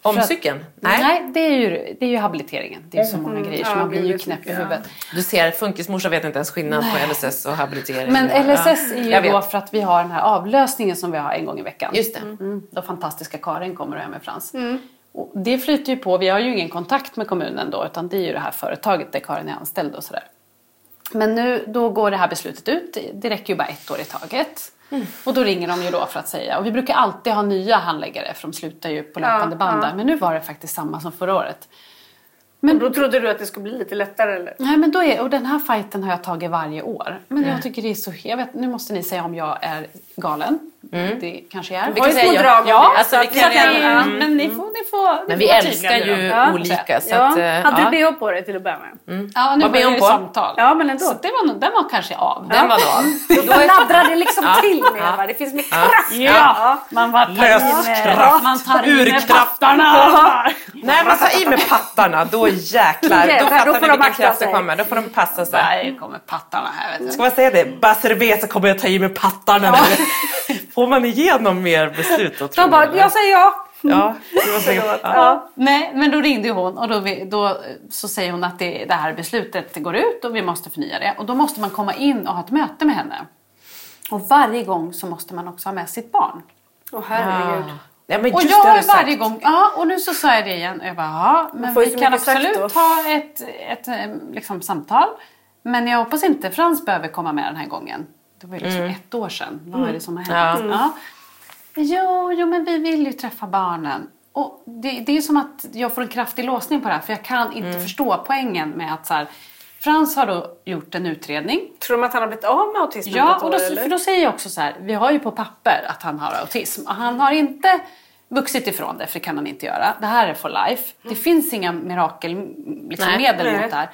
Om cykeln? Nej, Nej. det, är ju, det är ju habiliteringen. Det är så många grejer så Ja, man blir ju knäpp i ja. huvudet. Du ser, funkismorsa vet inte ens skillnad på LSS och habilitering. Men Ja. LSS är ju vet. då för att vi har den här avlösningen som vi har en gång i veckan. Just det. Mm, då fantastiska Karin kommer och är med Frans. Och det flyter ju på, vi har ju ingen kontakt med kommunen då utan det är ju det här företaget där Karin är anställd och sådär. Men nu då går det här beslutet ut, det räcker ju bara ett år i taget. Och då ringer de ju då för att säga, och vi brukar alltid ha nya handläggare för de slutar ju på löpande band där. Men nu var det faktiskt samma som förra året. Men då trodde du att det skulle bli lite lättare eller? Nej men då är, och den här fighten har jag tagit varje år. Men jag tycker det är så, jag vet, nu måste ni säga om jag är galen. Det kanske är. Vi har kan ju små drag Ja, det, alltså, så vi kan så Ja, Mm. men ni får, ni får, Men vi får älskar ju. Ja. olika. Så Ja. att, eh, Hade ja. du bh på dig till att börja med? Ja, nu Vad var det på? samtal. Ja, men ändå. Så det var, den var kanske av. Den var då. Då laddrade liksom till va? Det finns mer kraft. Ja, man tar Löskraft. in, man tar in med Urkraft. pattarna. Nej men ta i med pattarna, då jäklar. Då fattar de vilken kraft det kommer. Då får de passa sig. Nej, kommer pattarna här. Ska man säga det? Bara cerveza kommer jag ta i med pattarna nu. Får man igenom mer beslut då? De bara, jag? jag säger ja. Ja, det var säkert. Ja. Ja. Nej, men då ringde hon och då, vi- då så säger hon att det, det här beslutet går ut och vi måste förnya det. Och då måste man komma in och ha ett möte med henne. Och varje gång så måste man också ha med sitt barn. Åh herregud. Ja, men Och jag har du sagt. varje gång, ja och nu så sa jag det igen. Och jag bara, ja men vi kan absolut ha ett, ett eh, liksom, samtal. Men jag hoppas inte Frans behöver komma med den här gången. Det var ju liksom ett år sedan. Vad är det som har hänt? Ja. Ja. Jo, jo, men vi vill ju träffa barnen. Och det, det är som att jag får en kraftig låsning på det här. För jag kan inte förstå poängen med att så här, Frans har då gjort en utredning. Tror de att han har blivit av med autismen Ja, och år, då, eller? för då säger jag också så här, vi har ju på papper att han har autism. Och han har inte vuxit ifrån det, för det kan han inte göra. Det här är for life. Det finns inga mirakelmedel liksom, Nej. medel Nej. mot det här.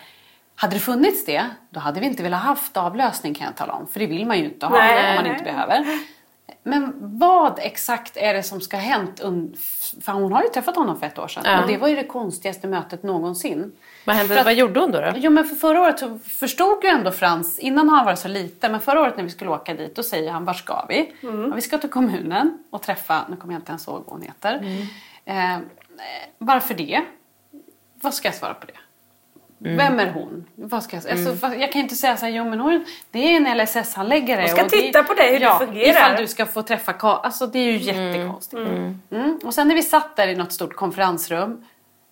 Hade det funnits det, då hade vi inte velat haft avlösning kan jag tala om. För det vill man ju inte ha Nej, om man nej. inte behöver. Men vad exakt är det som ska ha hänt? För hon har ju träffat honom för ett år sedan. Ja. Och det var ju det konstigaste mötet någonsin. Vad, hände, att- vad gjorde hon då? då? Jo men för förra året så förstod ju ändå Frans, innan har han varit så liten, men förra året när vi skulle åka dit då säger han var ska vi? Ja, vi ska till kommunen och träffa, nu kommer jag inte ens ihåg vad hon heter. Eh, eh, varför det? Vad ska jag svara på det? Vem är hon? Vad ska jag, alltså, vad- jag kan inte säga så här, jo men hon, det är en LSS-handläggare. Hon ska och det- titta på dig, hur du ja, fungerar. Ifall du ska få träffa Ka- Alltså det är ju jättekonstigt. Mm. Och sen när vi satt där i något stort konferensrum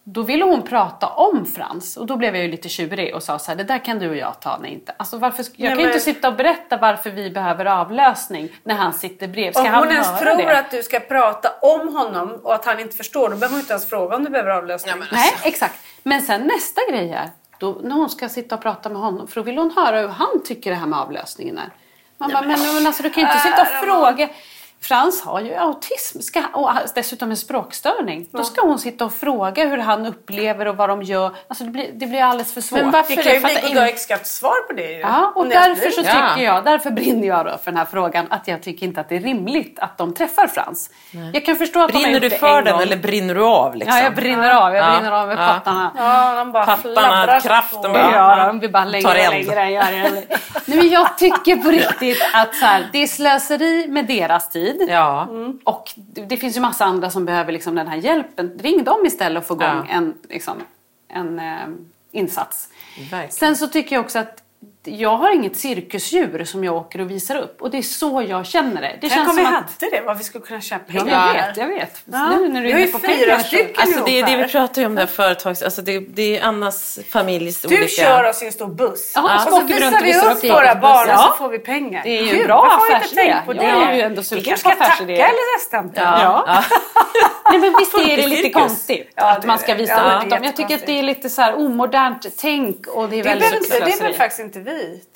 då ville hon prata om Frans och då blev jag ju lite tjurig och sa så här, det där kan du och jag ta när inte... Alltså varför, jag Nej, kan men- inte sitta och berätta varför vi behöver avlösning när han sitter bredvid. Ska Om hon ens tror det? att du ska prata om honom och att han inte förstår, då behöver hon inte ens fråga om du behöver avlösning. Nej, exakt. Men sen nästa grej är, då, när hon ska sitta och prata med honom, för då vill hon höra hur han tycker det här med avlösningen är. Man bara, men, men alltså du kan ju inte sitta och fråga. Frans har ju autism ska, och dessutom en språkstörning. Då ska hon sitta och fråga hur han upplever och vad de gör. Alltså det blir, det blir alldeles för svårt. Men varför Det kan ju Jag bli Goddag inte. yxskaft-svar på det ju. Ja, och därför så. Ja. tycker jag, därför brinner jag då för den här frågan att jag tycker inte att det är rimligt att de träffar Frans. Jag kan förstå att Brinner du för en den gång. eller brinner du av? Liksom? Ja, jag brinner av. Jag Ja. brinner av med Ja. pattarna. Ja, de bara Pattarna, kraften bara- Ja, de blir bara längre och längre. Gör det. Nej, men jag tycker på riktigt att så här, det är slöseri med deras tid. Ja. Och det, det finns ju massa andra som behöver liksom den här hjälpen. Ring dem istället och få igång Ja. en, liksom, en eh, insats. Verkligen. Sen så tycker jag också att jag har inget cirkusdjur som jag åker och visar upp. Och det är så jag känner det. Det Tänk om vi som hade att... det, vad vi skulle kunna Ja, pengar. jag vet, jag vet. Ja. Nu när du är inne på fyra pengar så- stycken Alltså det, är det vi pratar ju om, det här företags... Alltså det, det är Annas familjs Du olika... kör oss i en stor buss. Ja, och så så vi runt visar och vi upp våra barn och Ja. så får vi pengar. Det är ju en bra affärsidé. tänkt på Ja, det? det är ju ändå Vi kanske ska tacka. Ja. Ja. Nej, men visst är det lite konstigt Ja, att man ska visa Ja, upp dem. Jag tycker att det är lite så här omodernt tänk och det är väldigt inte- det slöseri. behöver faktiskt inte vi,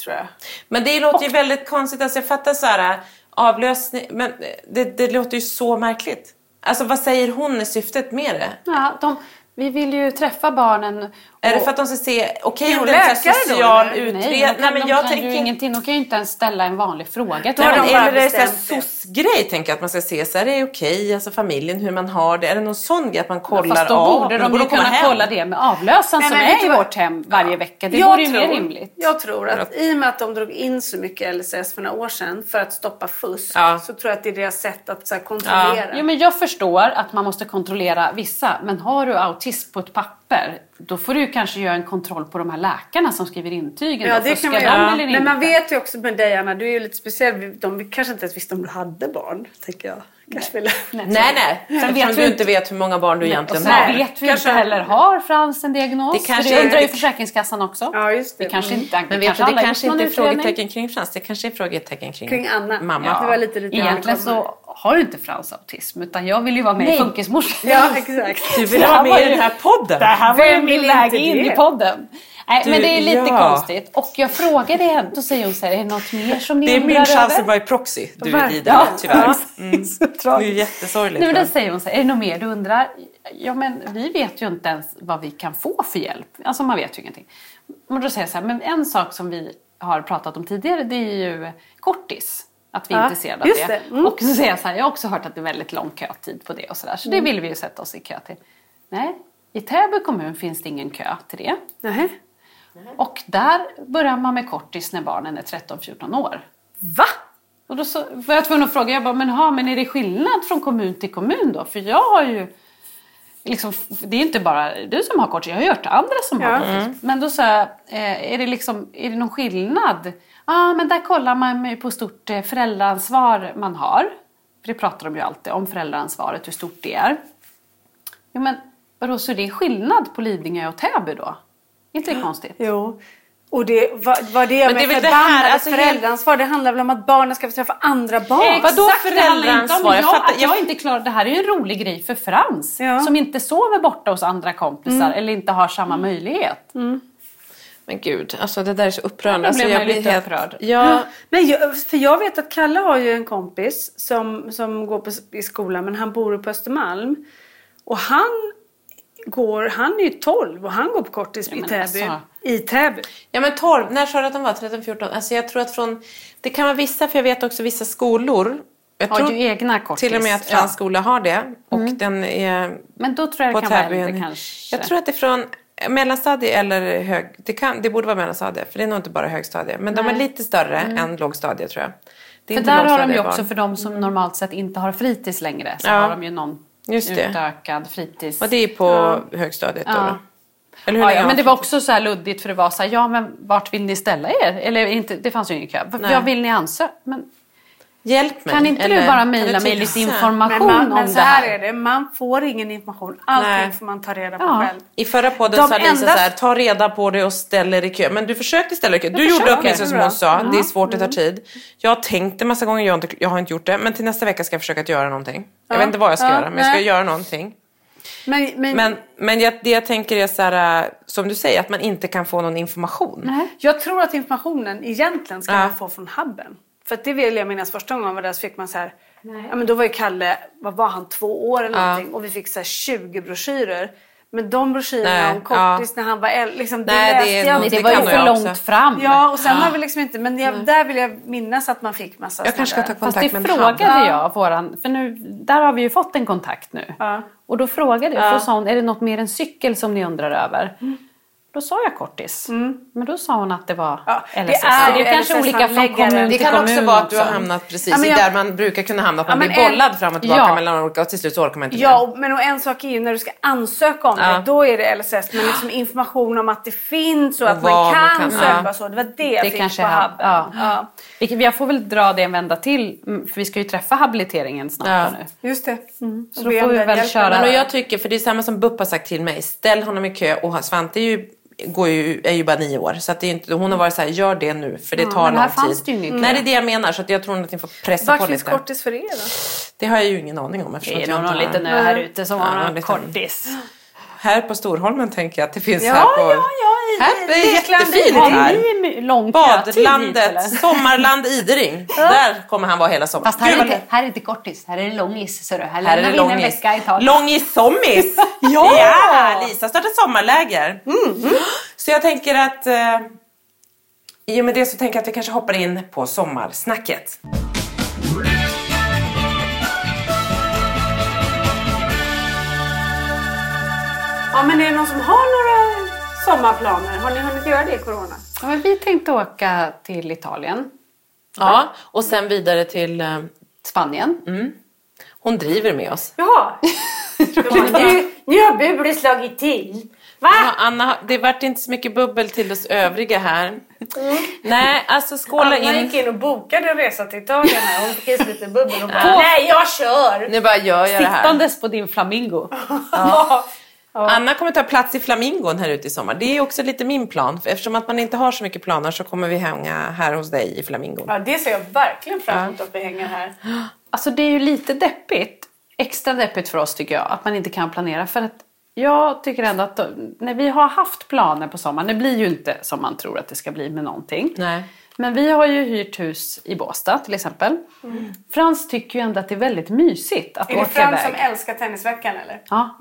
tror jag. Men det låter ju väldigt konstigt. Alltså jag fattar så här avlösning, men det, det låter ju så märkligt. Alltså vad säger hon är syftet med det? Ja, de, vi vill ju träffa barnen. Är det och- för att de ska se, okej om hon det är social utredning. Nej, de kan, men de jag kan tänker ju ingenting. De kan ju inte ens ställa en vanlig fråga till Nej, men, eller är det en det. soc-grej, tänker jag, att man ska se så här, är det okej, alltså familjen, hur man har det? Är det någon sån grej att man kollar Fast då av? borde de ju komma kunna hem. kolla det med avlösaren Nej, som men vet är i vårt hem varje vecka. Det jag vore ju mer rimligt. Jag tror att i och med att de drog in så mycket LSS för några år sedan för att stoppa fusk Ja. så tror jag att det är deras sätt att så här, kontrollera. Jo, men jag förstår att man måste kontrollera vissa, men har du autism på ett papper, då får du kanske göra en kontroll på de här läkarna som skriver intygen. Ja, då. det kan man göra. Men inte? man vet ju också med dig Anna, du är ju lite speciell. De kanske inte ens visste om du hade barn, tänker jag. Kanske ville. Nej, nej. Sen vet du vi inte vet hur många barn du Och egentligen har. Nej. vet vi Kanske- inte heller, har Frans en diagnos? Det kanske det undrar ju Försäkringskassan också. Ja, just det. Det kanske Mm. inte, Men vet du, alla det kanske inte är frågetecken kring Frans, det kanske är frågetecken kring, Kring Anna. mamma. Ja. Det var lite jag Egentligen så har inte Frans autism, utan jag vill ju vara med Nej. i Funkismorsan. Ja, exakt. Du vill Det ha här var med i den här podden? Det här var Vem vill väg inte in det? i podden. Nej, Du, men det är lite ja. konstigt. Och jag frågade henne, då säger hon så här, är det något mer som ni Det är undrar min chans över? att vara i proxy du är i det, tyvärr. Mm. Det är ju jättesorgligt. Nej, men då säger hon så här, är det något mer du undrar? Ja, men vi vet ju inte ens vad vi kan få för hjälp. Alltså man vet ju ingenting. Men då säger jag så här, men en sak som vi har pratat om tidigare, det är ju kortis. Att vi är Ja, intresserade av det. det. Mm. Och så säger jag så här, jag har också hört att det är väldigt lång kötid på det och sådär. Så det vill vi ju sätta oss i kö till. Nej, i Täby kommun finns det ingen kö till det. Nähä. Och där börjar man med kortis när barnen är 13-14 år. Va? Och då så var jag tvungen att fråga, jag bara, men, ha, men är det skillnad från kommun till kommun då? För jag har ju, liksom, det är inte bara du som har kortis, jag har hört andra som Ja. har kortis. Men då sa jag, eh, är det, liksom, är det någon skillnad? Ja, ah, men där kollar man ju på hur stort eh, föräldraansvar man har. För det pratar de ju alltid om, föräldraansvaret, hur stort det är. Jo, men vadå, så det är skillnad på Lidingö och Täby då? Inte det konstigt? Jo. Och det, vad, vad det Men med det här, alltså, föräldraansvar, det handlar väl om att barnen ska få träffa andra barn? Vadå Exakt, föräldraansvar? Jag jag, fattar- att jag jag- inte klarar Det här är ju en rolig grej för Frans. Ja. Som inte sover borta hos andra kompisar eller inte har samma möjlighet. Men gud, alltså det där är så upprörande. Ja, alltså, jag blir helt... upprörd. Ja, Men jag, för jag vet att Kalle har ju en kompis som, som går på, i skolan men han bor på Östermalm. Och han går, han är ju 12 och han går på kortis i men Täby. alltså. I Täby. Ja men 12, när sa du att de var? 13, 14? Alltså jag tror att från, det kan vara vissa, för jag vet också vissa skolor. Jag Har tror ju egna kortis. till och med att Ja. Frans skola har det. Och den är Men då tror jag det kan vara äldre kanske. Jag tror att det är från mellanstadie eller hög... Det, kan, det borde vara mellanstadie, för det är nog inte bara högstadie. Men de är lite större än lågstadie tror jag. Det är För där har de ju också, för de som normalt sett inte har fritids längre, så Ja. har de ju någon Just det. utökad fritids. Och det är på högstadiet då? Ja. då? Eller hur Ja, ja, men det de var också så här luddigt för det var så här, ja men vart vill ni ställa er? Eller inte, det fanns ju ingen kö. Nej. Vad vill ni ansöka? Men Hjälp mig. kan inte eller du bara mejla mig lite information Men, man, om men så det här här? är det, man får ingen information. Allting Nej. får man ta reda på Ja. själv. I förra podden De sa Lisa enda- så här, ta reda på det och ställ er i kö. Men du försökte ställa dig i kö. Du Jag gjorde åtminstone som hon sa, det är svårt, det tar Mm. tid. Jag har tänkt det massa gånger, jag har, inte, jag har inte gjort det. Men till nästa vecka ska jag försöka att göra någonting. Jag Ja. vet inte vad jag ska Ja, göra, men jag ska nej. göra någonting. Men, men, Men, men jag, det jag tänker är så här, äh, som du säger, att man inte kan få någon information. Nej. jag tror att informationen egentligen ska Ja. man få från hubben. För att det vill jag minnas första gången jag var där så fick man så här, ja men då var ju Kalle, vad var han, två år eller Ja. någonting och vi fick så här 20 broschyrer. Men de broschyrerna om kortis när han var äldre, liksom, det Nej, det läste är jag inte. det det var ju för långt också. fram. Ja, och sen har vi liksom inte, men jag, där vill jag minnas att man fick massa Jag kanske ska ta såna där. Fast kontakt det med frågade hub. jag våran, för nu, där har vi ju fått en kontakt nu. Ja. Och då frågade jag, Ja. för sa hon, är det något mer än cykel som ni undrar över? Då sa jag kortis. Men då sa hon att det var Ja, det LSS. är Så ju det är kanske LSS olika från kommun Det kan kommun. också vara att du har hamnat precis Ja, jag- där man brukar kunna hamna. Att man Ja, blir en- bollad fram och tillbaka Ja. mellan olika och till slut så orkar man inte Ja, och- men och en sak är ju när du ska ansöka om Ja. det, då är det LSS. Men liksom information om att det finns och Och att man kan, man kan- söka så. Det var det jag Det fick kanske på är- Habben. ja. Jag får väl dra det en vända till. mm, För vi ska ju träffa habiliteringen snart nu. Just det. Så Och då be får vi väl köra- Men jag tycker, för det är samma som BUP har sagt till mig, ställ honom i kö och Svante är ju, går ju, är ju bara nio år. Så att det är inte, hon har varit så här, gör det nu för det tar men lång tid. fanns det ju kö. Nej det är det jag menar så att jag tror att ni får pressa Vart på finns lite. kortis för er då? Det har jag ju ingen aning om Det är jag nog någon inte har- liten ö här ute som Ja, har en någon liten- kortis. Här på Storholmen tänker jag att det finns Ja, här på... ja, ja, Här, det är jättefint här. hit, Badlandet, eller? Sommarland Idering. Där kommer han vara hela sommaren. Fast här Gud, är, inte, här är inte kortis, här är det långis. Här, Här lämnar är det vi in en långis. vecka i taget. Långis sommis! ja! Lisa startar sommarläger. Mm, Så jag tänker att eh, i och med det så tänker jag att vi kanske hoppar in på sommarsnacket. Ja, men är det någon som har några sommarplaner? Har ni hunnit göra det i corona? Ja, men vi tänkte åka till Italien, Ja, och sen vidare till... Eh, Spanien. hon driver med oss. Jaha. nu, nu har bubblet slagit till. Va? Ja, Anna, det vart inte så mycket bubbel till oss övriga här. Nej, alltså skåla Anna in. gick in och bokade en resa till Italien här. Hon fick i sig lite bubbel och bara, nej jag kör! Nu bara gör jag det här. Sittandes på din flamingo. Anna kommer ta plats i Flamingon här ute i sommar. Det är också lite min plan. Eftersom att man inte har så mycket planer så kommer vi hänga här hos dig i Flamingon. Ja, det ser jag verkligen fram emot att vi hänger här. Alltså det är ju lite deppigt. Extra deppigt för oss tycker jag. Att man inte kan planera. För att jag tycker ändå att då, när vi har haft planer på sommaren. Det blir ju inte som man tror att det ska bli med någonting. Nej. Men vi har ju hyrt hus i Båstad till exempel. Frans tycker ju ändå att det är väldigt mysigt att Är det åka Frans iväg. som älskar Tennisveckan eller? Ja.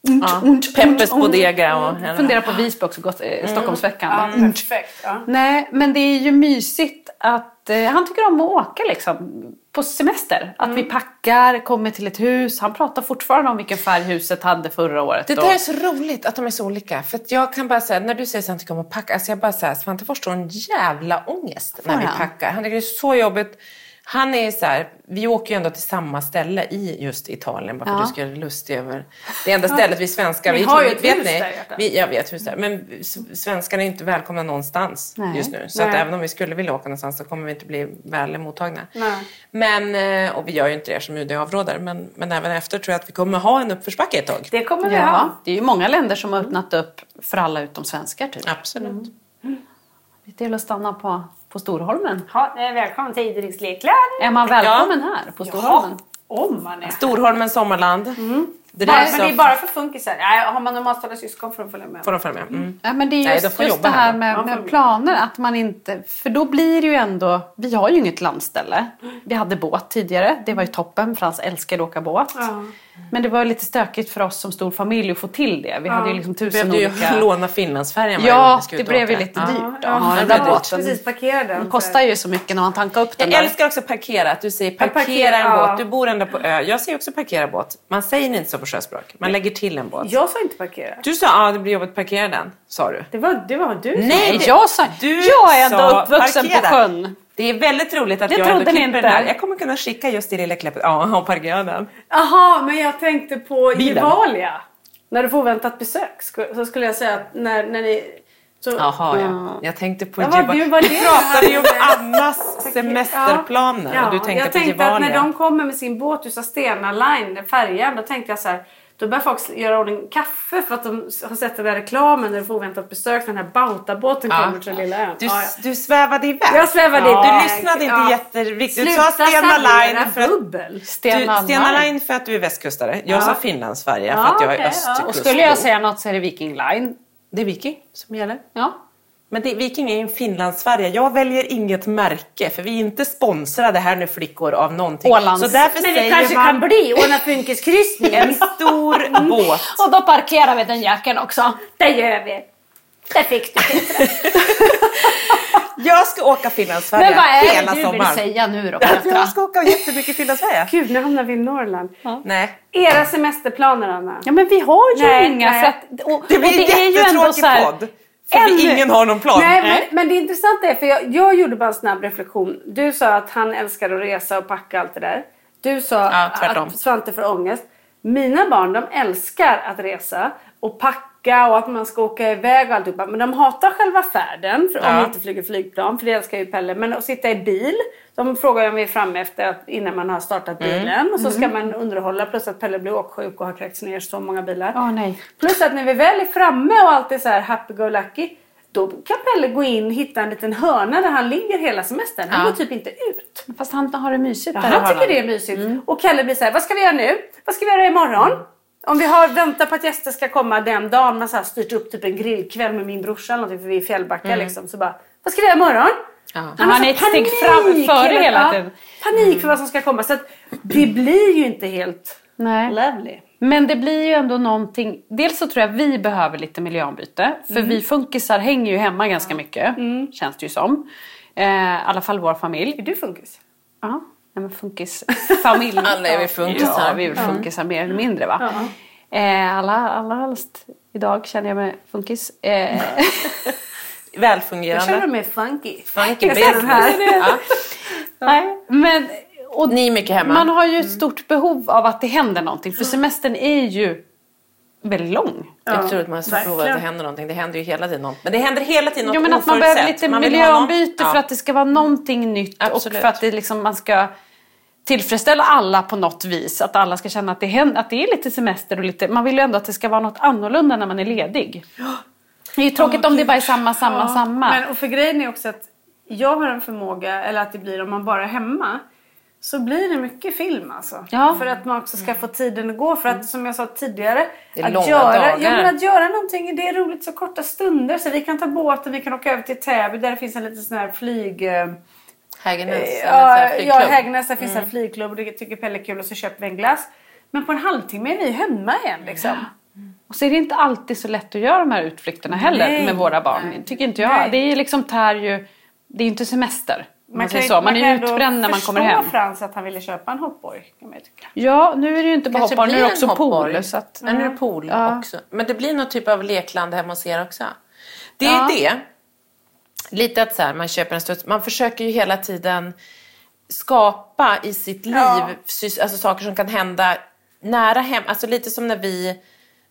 Ja. Peppes Bodega och henne. Funderar på Visby också, gått, eh, Stockholmsveckan. Ja, Bara, perfekt. Ja. Nej, men det är ju mysigt att eh, han tycker om att åka liksom på semester. Att vi packar, kommer till ett hus. Han pratar fortfarande om vilken färg huset hade förra året. Det och- där är så roligt att de är så olika. För att jag kan bara säga, när du säger att han tycker om att packa, alltså jag bara säger Svante får en jävla ångest när vi packar. Han tycker det är så jobbigt. Han är så här, vi åker ju ändå till samma ställe i just Italien, bara för Ja. att du ska göra lustig över det enda stället vi svenskar, Ni vi, har ju vi- ett vet hus ni? där, vi, Jag vet hus där, men svenskarna är inte välkomna någonstans Nej. just nu. Så att även om vi skulle vilja åka någonstans så kommer vi inte bli väl mottagna. Nej. Men, eh, och vi gör ju inte det som UD avråder, men, men även efter tror jag att vi kommer ha en uppförsbacke ett tag. Det kommer vi Ja, ha. det är ju många länder som har öppnat upp för alla utom svenskar typ. Absolut. Det gäller att stanna på, på Storholmen. Ja, välkommen till Idrings lekland. Är man välkommen här på Storholmen? Om man är. Storholmen Sommarland. Det Bara, men det är bara för funkisar. Nej, har man normalstående syskon får de följa med. får de följa med. Mm. Ja, men det är Nej, just, de får just det här med, med planer. Att man inte, för då blir det ju ändå... Vi har ju inget landställe. Vi hade båt tidigare. Det var ju toppen. Frans älskade att åka båt. Ja. Men det var lite stökigt för oss som stor familj att få till det. Vi hade ju liksom Vi tusen behövde ju olika... låna Finlandsfärjan Ja, vi det blev ju lite Ja. dyrt Ja, ha ja, den båten. precis parkera den. Den kostar ju så mycket när man tankar upp den Jag där. älskar också parkera, att du säger Ja, parkera, parkera, en ja. båt. Du bor ändå på ö. Jag säger också parkera båt. Man säger inte så på sjöspråk. Man lägger till en båt. Jag sa inte parkera. Du sa ja, det blir jobbigt att parkera den, sa du. Det var, det var du som Nej, det- jag, sa, Du jag är ändå uppvuxen på parkera. sjön. Det är väldigt roligt att jag trodde ändå klipper inte. den här. Jag kommer kunna skicka just det lilla klippet. Ja, parkera den. Jaha, men jag tänkte på Bilen. Gevalia. När du får oväntat besök så skulle jag säga att när, när ni... Så, Jaha, ja. Jag tänkte på Ja, vad- Du jag pratade ju om. Annas semesterplaner Ja, och du tänkte jag på tänkte Gevalia. att när de kommer med sin båt, du sa Stena Line, färjan, då tänkte jag så här. Då börjar folk göra ordning kaffe för att de har sett den där reklamen när du får oväntat besök. Den här Bautabåten Ja. kommer till den lilla ön. Du, Ja, ja. du svävade iväg. Jag svävade ja. iväg. Du lyssnade inte Ja. jätteviktigt. Du sa Stena Line för att. Stena du, Stena Line. För att du är västkustare. Jag Ja. sa Finlandssverige Ja, för att jag är ja. östkustbo. Och skulle jag säga något så är det Viking Line. Det är Viking som gäller. Ja. Men det, Viking är ju en Finlandssverige. Jag väljer inget märke för vi är inte sponsrade här nu flickor av någonting. Ålands. Så därför Men det säger kanske man kan bli Åna Funkis en stor båt. Och då parkerar vi den jäkeln också. Det gör vi. Det fick du Petra. Jag ska åka Finlandssverige Men vad är hela det du vill sommaren. säga nu då Petra? jag ska åka jättemycket Finlandssverige. Gud, nu hamnar vi i Norrland. Nej. Era semesterplaner Anna? Ja men vi har ju Nej, inga. nej. Att, och, Det blir och en det är ju ändå jättetråkig så här, podd. För ingen har någon plan. Nej, men, men det intressanta är, för jag, jag gjorde bara en snabb reflektion. Du sa att han älskar att resa och packa allt det där. Du sa Ja, att Svante får ångest. Mina barn de älskar att resa och packa och att man ska åka iväg och alltihopa. Men de hatar själva färden för om Ja. vi inte flyger flygplan. För det älskar ju Pelle. Men att sitta i bil. De frågar om vi är framme efter att, innan man har startat Mm. bilen. Och så ska man underhålla. Plus att Pelle blir åksjuk och har kräkts ner så många bilar. Nej. Plus att när vi väl är framme och allt är så här happy go lucky. Då kan Pelle gå in och hitta en liten hörna där han ligger hela semestern. Han Ja. går typ inte ut. Fast han har det mysigt Ja, han tycker det är mysigt. Och Kalle blir så här, vad ska vi göra nu? Vad ska vi göra imorgon? Om vi har väntat på att gäster ska komma den dagen, man så här styrt upp typ en grillkväll med min brorsa eller någonting för vi är i Fjällbacka liksom. Så bara, vad ska vi göra imorgon? Ja. Han har är ett steg fram- före hela ja, tiden. Panik för vad som ska komma. Så det blir ju inte helt Nej. lovely. Men det blir ju ändå någonting. Dels så tror jag vi behöver lite miljöombyte. För vi funkisar hänger ju hemma ganska mycket. Känns det ju som. Eh, I alla fall vår familj. Är du funkis? Ja, nej men funkisfamilj. Alla är vi funkisar. Ja, vi är väl funkisar mer eller mindre va. Eh, alla, alla helst idag känner jag mig funkis. Eh, Jag Välfungerande. känner mig funky. Funky Jag här. business. Ja. nej, men, och Ni är mycket hemma. man har ju ett stort behov av att det händer någonting. För semestern är ju väldigt lång. Jag tror att man ska prova att det händer någonting. Det händer ju hela tiden något. Men det händer hela tiden något Ja, men att man behöver lite Man ha någon- miljöombyte för Ja. att det ska vara någonting nytt Absolut. och för att det liksom, man ska tillfredsställa alla på något vis. Att alla ska känna att det, händer, att det är lite semester och lite, man vill ju ändå att det ska vara något annorlunda när man är ledig. Det är ju tråkigt om det bara är samma, samma, Ja, samma. Men, och för grejen är också att jag har en förmåga, eller att det blir om man bara är hemma. Så blir det mycket film alltså. Ja. För att man också ska få tiden att gå. För att som jag sa tidigare. Att, göra, ja, men att göra någonting, det är roligt så korta stunder. Så vi kan ta båten, vi kan åka över till Täby där det finns en liten sån här flyg... eh, Hägernäs. så Ja, ja. Mm. Hägernäs där finns en flygklubb och det tycker Pelle är kul och så köper vi en glass. Men på en halvtimme är vi hemma igen liksom. Och så är det inte alltid så lätt att göra de här utflykterna heller Nej. med våra barn. Tycker inte jag. Nej. Det är liksom tär ju, det är inte semester. Man, man, ju- så. man, kan är utbränd när man kommer hem. Frans att han ville köpa en hoppborg. Kan man. Ja, nu är det ju inte bara hoppbar, nu är det också hoppborg. pool. Så att, Men nu är det pool Ja. också. Men det blir någon typ av lekland hemma hos er också. Det är Ja. det. Lite att så här, man köper en studs. Man försöker ju hela tiden skapa i sitt liv Ja. alltså saker som kan hända nära hem. Alltså lite som när vi,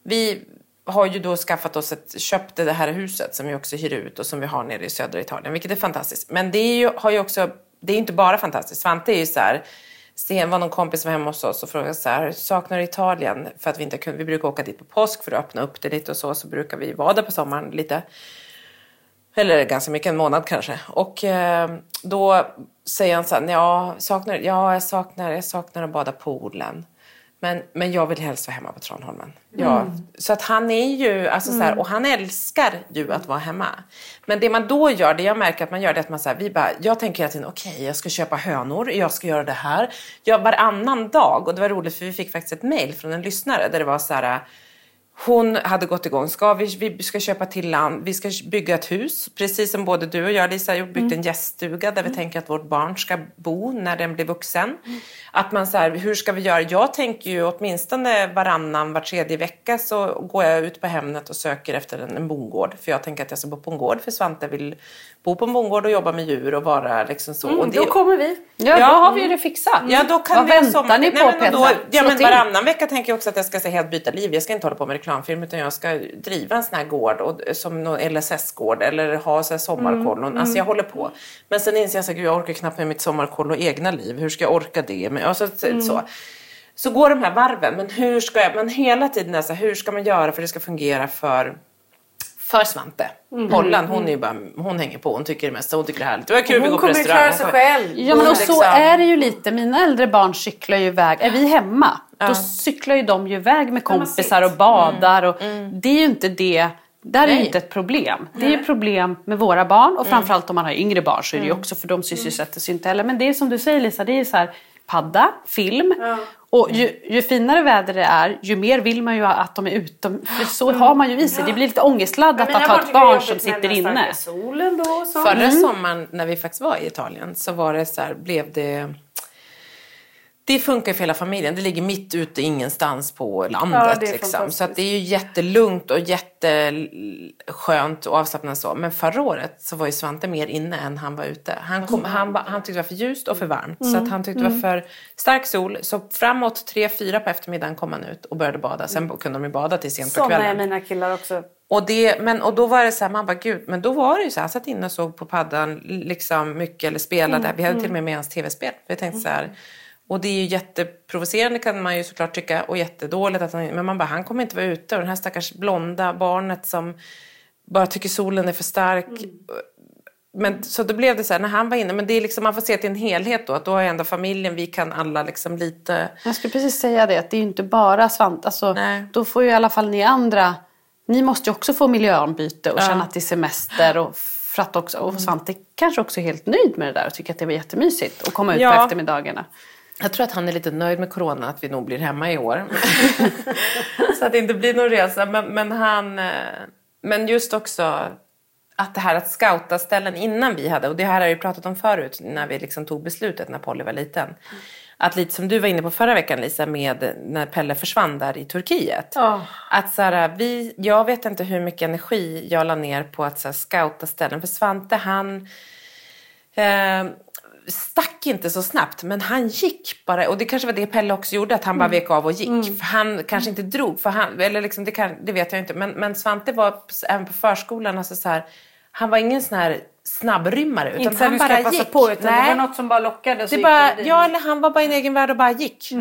vi har ju då skaffat oss ett, köpt det här huset som vi också hyr ut och som vi har nere i södra Italien, vilket är fantastiskt. Men det är ju, har ju också, det är inte bara fantastiskt. Svante är ju så här, sen var någon kompis som var hemma hos oss och frågade så här, saknar du Italien? För att vi inte kunde, vi brukar åka dit på påsk för att öppna upp det lite och så, så brukar vi vara där på sommaren lite. Eller ganska mycket, en månad kanske. Och eh, då säger han så här, ja, saknar, ja jag, saknar, jag saknar att bada poolen. Men, men jag vill helst vara hemma på Tranholmen. Ja, Så att han är ju, alltså så här, och han älskar ju att vara hemma. Men det man då gör, det jag märker att man gör, det är att man så här, vi bara, jag tänker hela tiden, okej jag ska köpa hönor, jag ska göra det här. Jag varannan dag, och det var roligt för vi fick faktiskt ett mail från en lyssnare där det var så här, hon hade gått igång. Ska vi, vi ska köpa till land, vi ska bygga ett hus. Precis som både du och jag Lisa har byggt en gäststuga där vi tänker att vårt barn ska bo när den blir vuxen. Att man så här, hur ska vi göra? Jag tänker ju åtminstone varannan, var tredje vecka så går jag ut på Hemnet och söker efter en, en bondgård. För jag tänker att jag ska bo på en gård för Svante vill bo på en bondgård och jobba med djur och vara liksom så. och Mm, då kommer vi. Ja, Ja. då har vi ju det fixat. Ja, då kan Vad vi väntar sommar- ni på Nej, men då, Ja, men varannan vecka tänker jag också att jag ska se helt byta liv. Jag ska inte hålla på med reklamfilm utan jag ska driva en sån här gård och, som någon LSS-gård eller ha så här sommarkollon. Alltså jag håller på. Men sen inser jag att jag orkar knappt med mitt sommarkollo och egna liv. Hur ska jag orka det? Men, alltså, så. så går de här varven. Men hur ska jag, men hela tiden är så här, hur ska man göra för att det ska fungera för för Svante. Pollan, hon, är ju bara, hon hänger på. Hon tycker det mesta. Hon tycker det är härligt. Det var kul, vi Hon går på kommer klara sig själv. Ja men och så Liksom. är det ju lite. Mina äldre barn cyklar ju iväg. Är vi hemma då cyklar ju de ju iväg med kompisar och badar. Och Det är ju inte det. Där är ju inte ett problem. Det är ju problem med våra barn och framförallt om man har yngre barn så är det ju också för de sysselsätter sig inte heller. Men det är som du säger Lisa, det är så här padda, film. Och ju, ju finare väder det är, ju mer vill man ju att de är utom. För så har man ju i sig. Det blir lite ångestladdat att ha barn ett barn som sitter inne. solen då och så. Förra sommaren när vi faktiskt var i Italien så var det så här, blev det... det funkar för hela familjen. Det ligger mitt ute ingenstans på Ja, landet. det är liksom. Så att det är ju jättelugnt och jätteskönt och avslappnat så. Men förra året så var ju Svante mer inne än han var ute. Han, kom, han, ba- han tyckte det var för ljust och för varmt. Så att han tyckte det var för stark sol. Så framåt tre fyra på eftermiddagen kom han ut och började bada. Sen kunde de ju bada till sent på Sådana är kvällen. mina killar också. Och, det, men, och då var det så här, man bara gud, men då var det ju så här, han satt inne och såg på paddan liksom mycket eller spelade. Vi hade till och med med hans tv-spel. Jag tänkte så här, och det är ju jätteprovocerande kan man ju såklart tycka och jättedåligt att han, men man bara, han kommer inte vara ute och den här stackars blonda barnet som bara tycker solen är för stark. Men, så då blev det så här, när han var inne, men det är liksom, man får se till en helhet då, att då har ändå familjen, vi kan alla liksom lite... Jag skulle precis säga det, att det är ju inte bara Svante. Alltså, Nej. då får ju i alla fall ni andra, ni måste ju också få miljöombyte och Ja. känna att det är semester. Och, för att också, och Svante kanske också är helt nöjd med det där och tycker att det var jättemysigt att komma ut Ja. på eftermiddagarna. Jag tror att han är lite nöjd med corona, att vi nog blir hemma i år. så att det inte blir någon resa. Men, men han... eh, Men just också att det här att scouta ställen innan vi hade, och det här har jag pratat om förut när vi liksom tog beslutet när Polly var liten. Att lite som du var inne på förra veckan Lisa, med när Pelle försvann där i Turkiet. Ja. Att så här, vi, jag vet inte hur mycket energi jag la ner på att så här, scouta ställen. För Svante han eh, stack inte så snabbt men han gick bara. Och det kanske var det Pelle också gjorde, att han bara vek av och gick. För han kanske inte drog, för han, eller liksom, det, kan, det vet jag inte. Men, men Svante var även på förskolan, alltså så här, han var ingen sån här snabbrymmare. Utan Inte han bara gick. på utan det Nej. var något som bara lockade. Det bara, ja, eller han var bara i en egen värld och bara gick.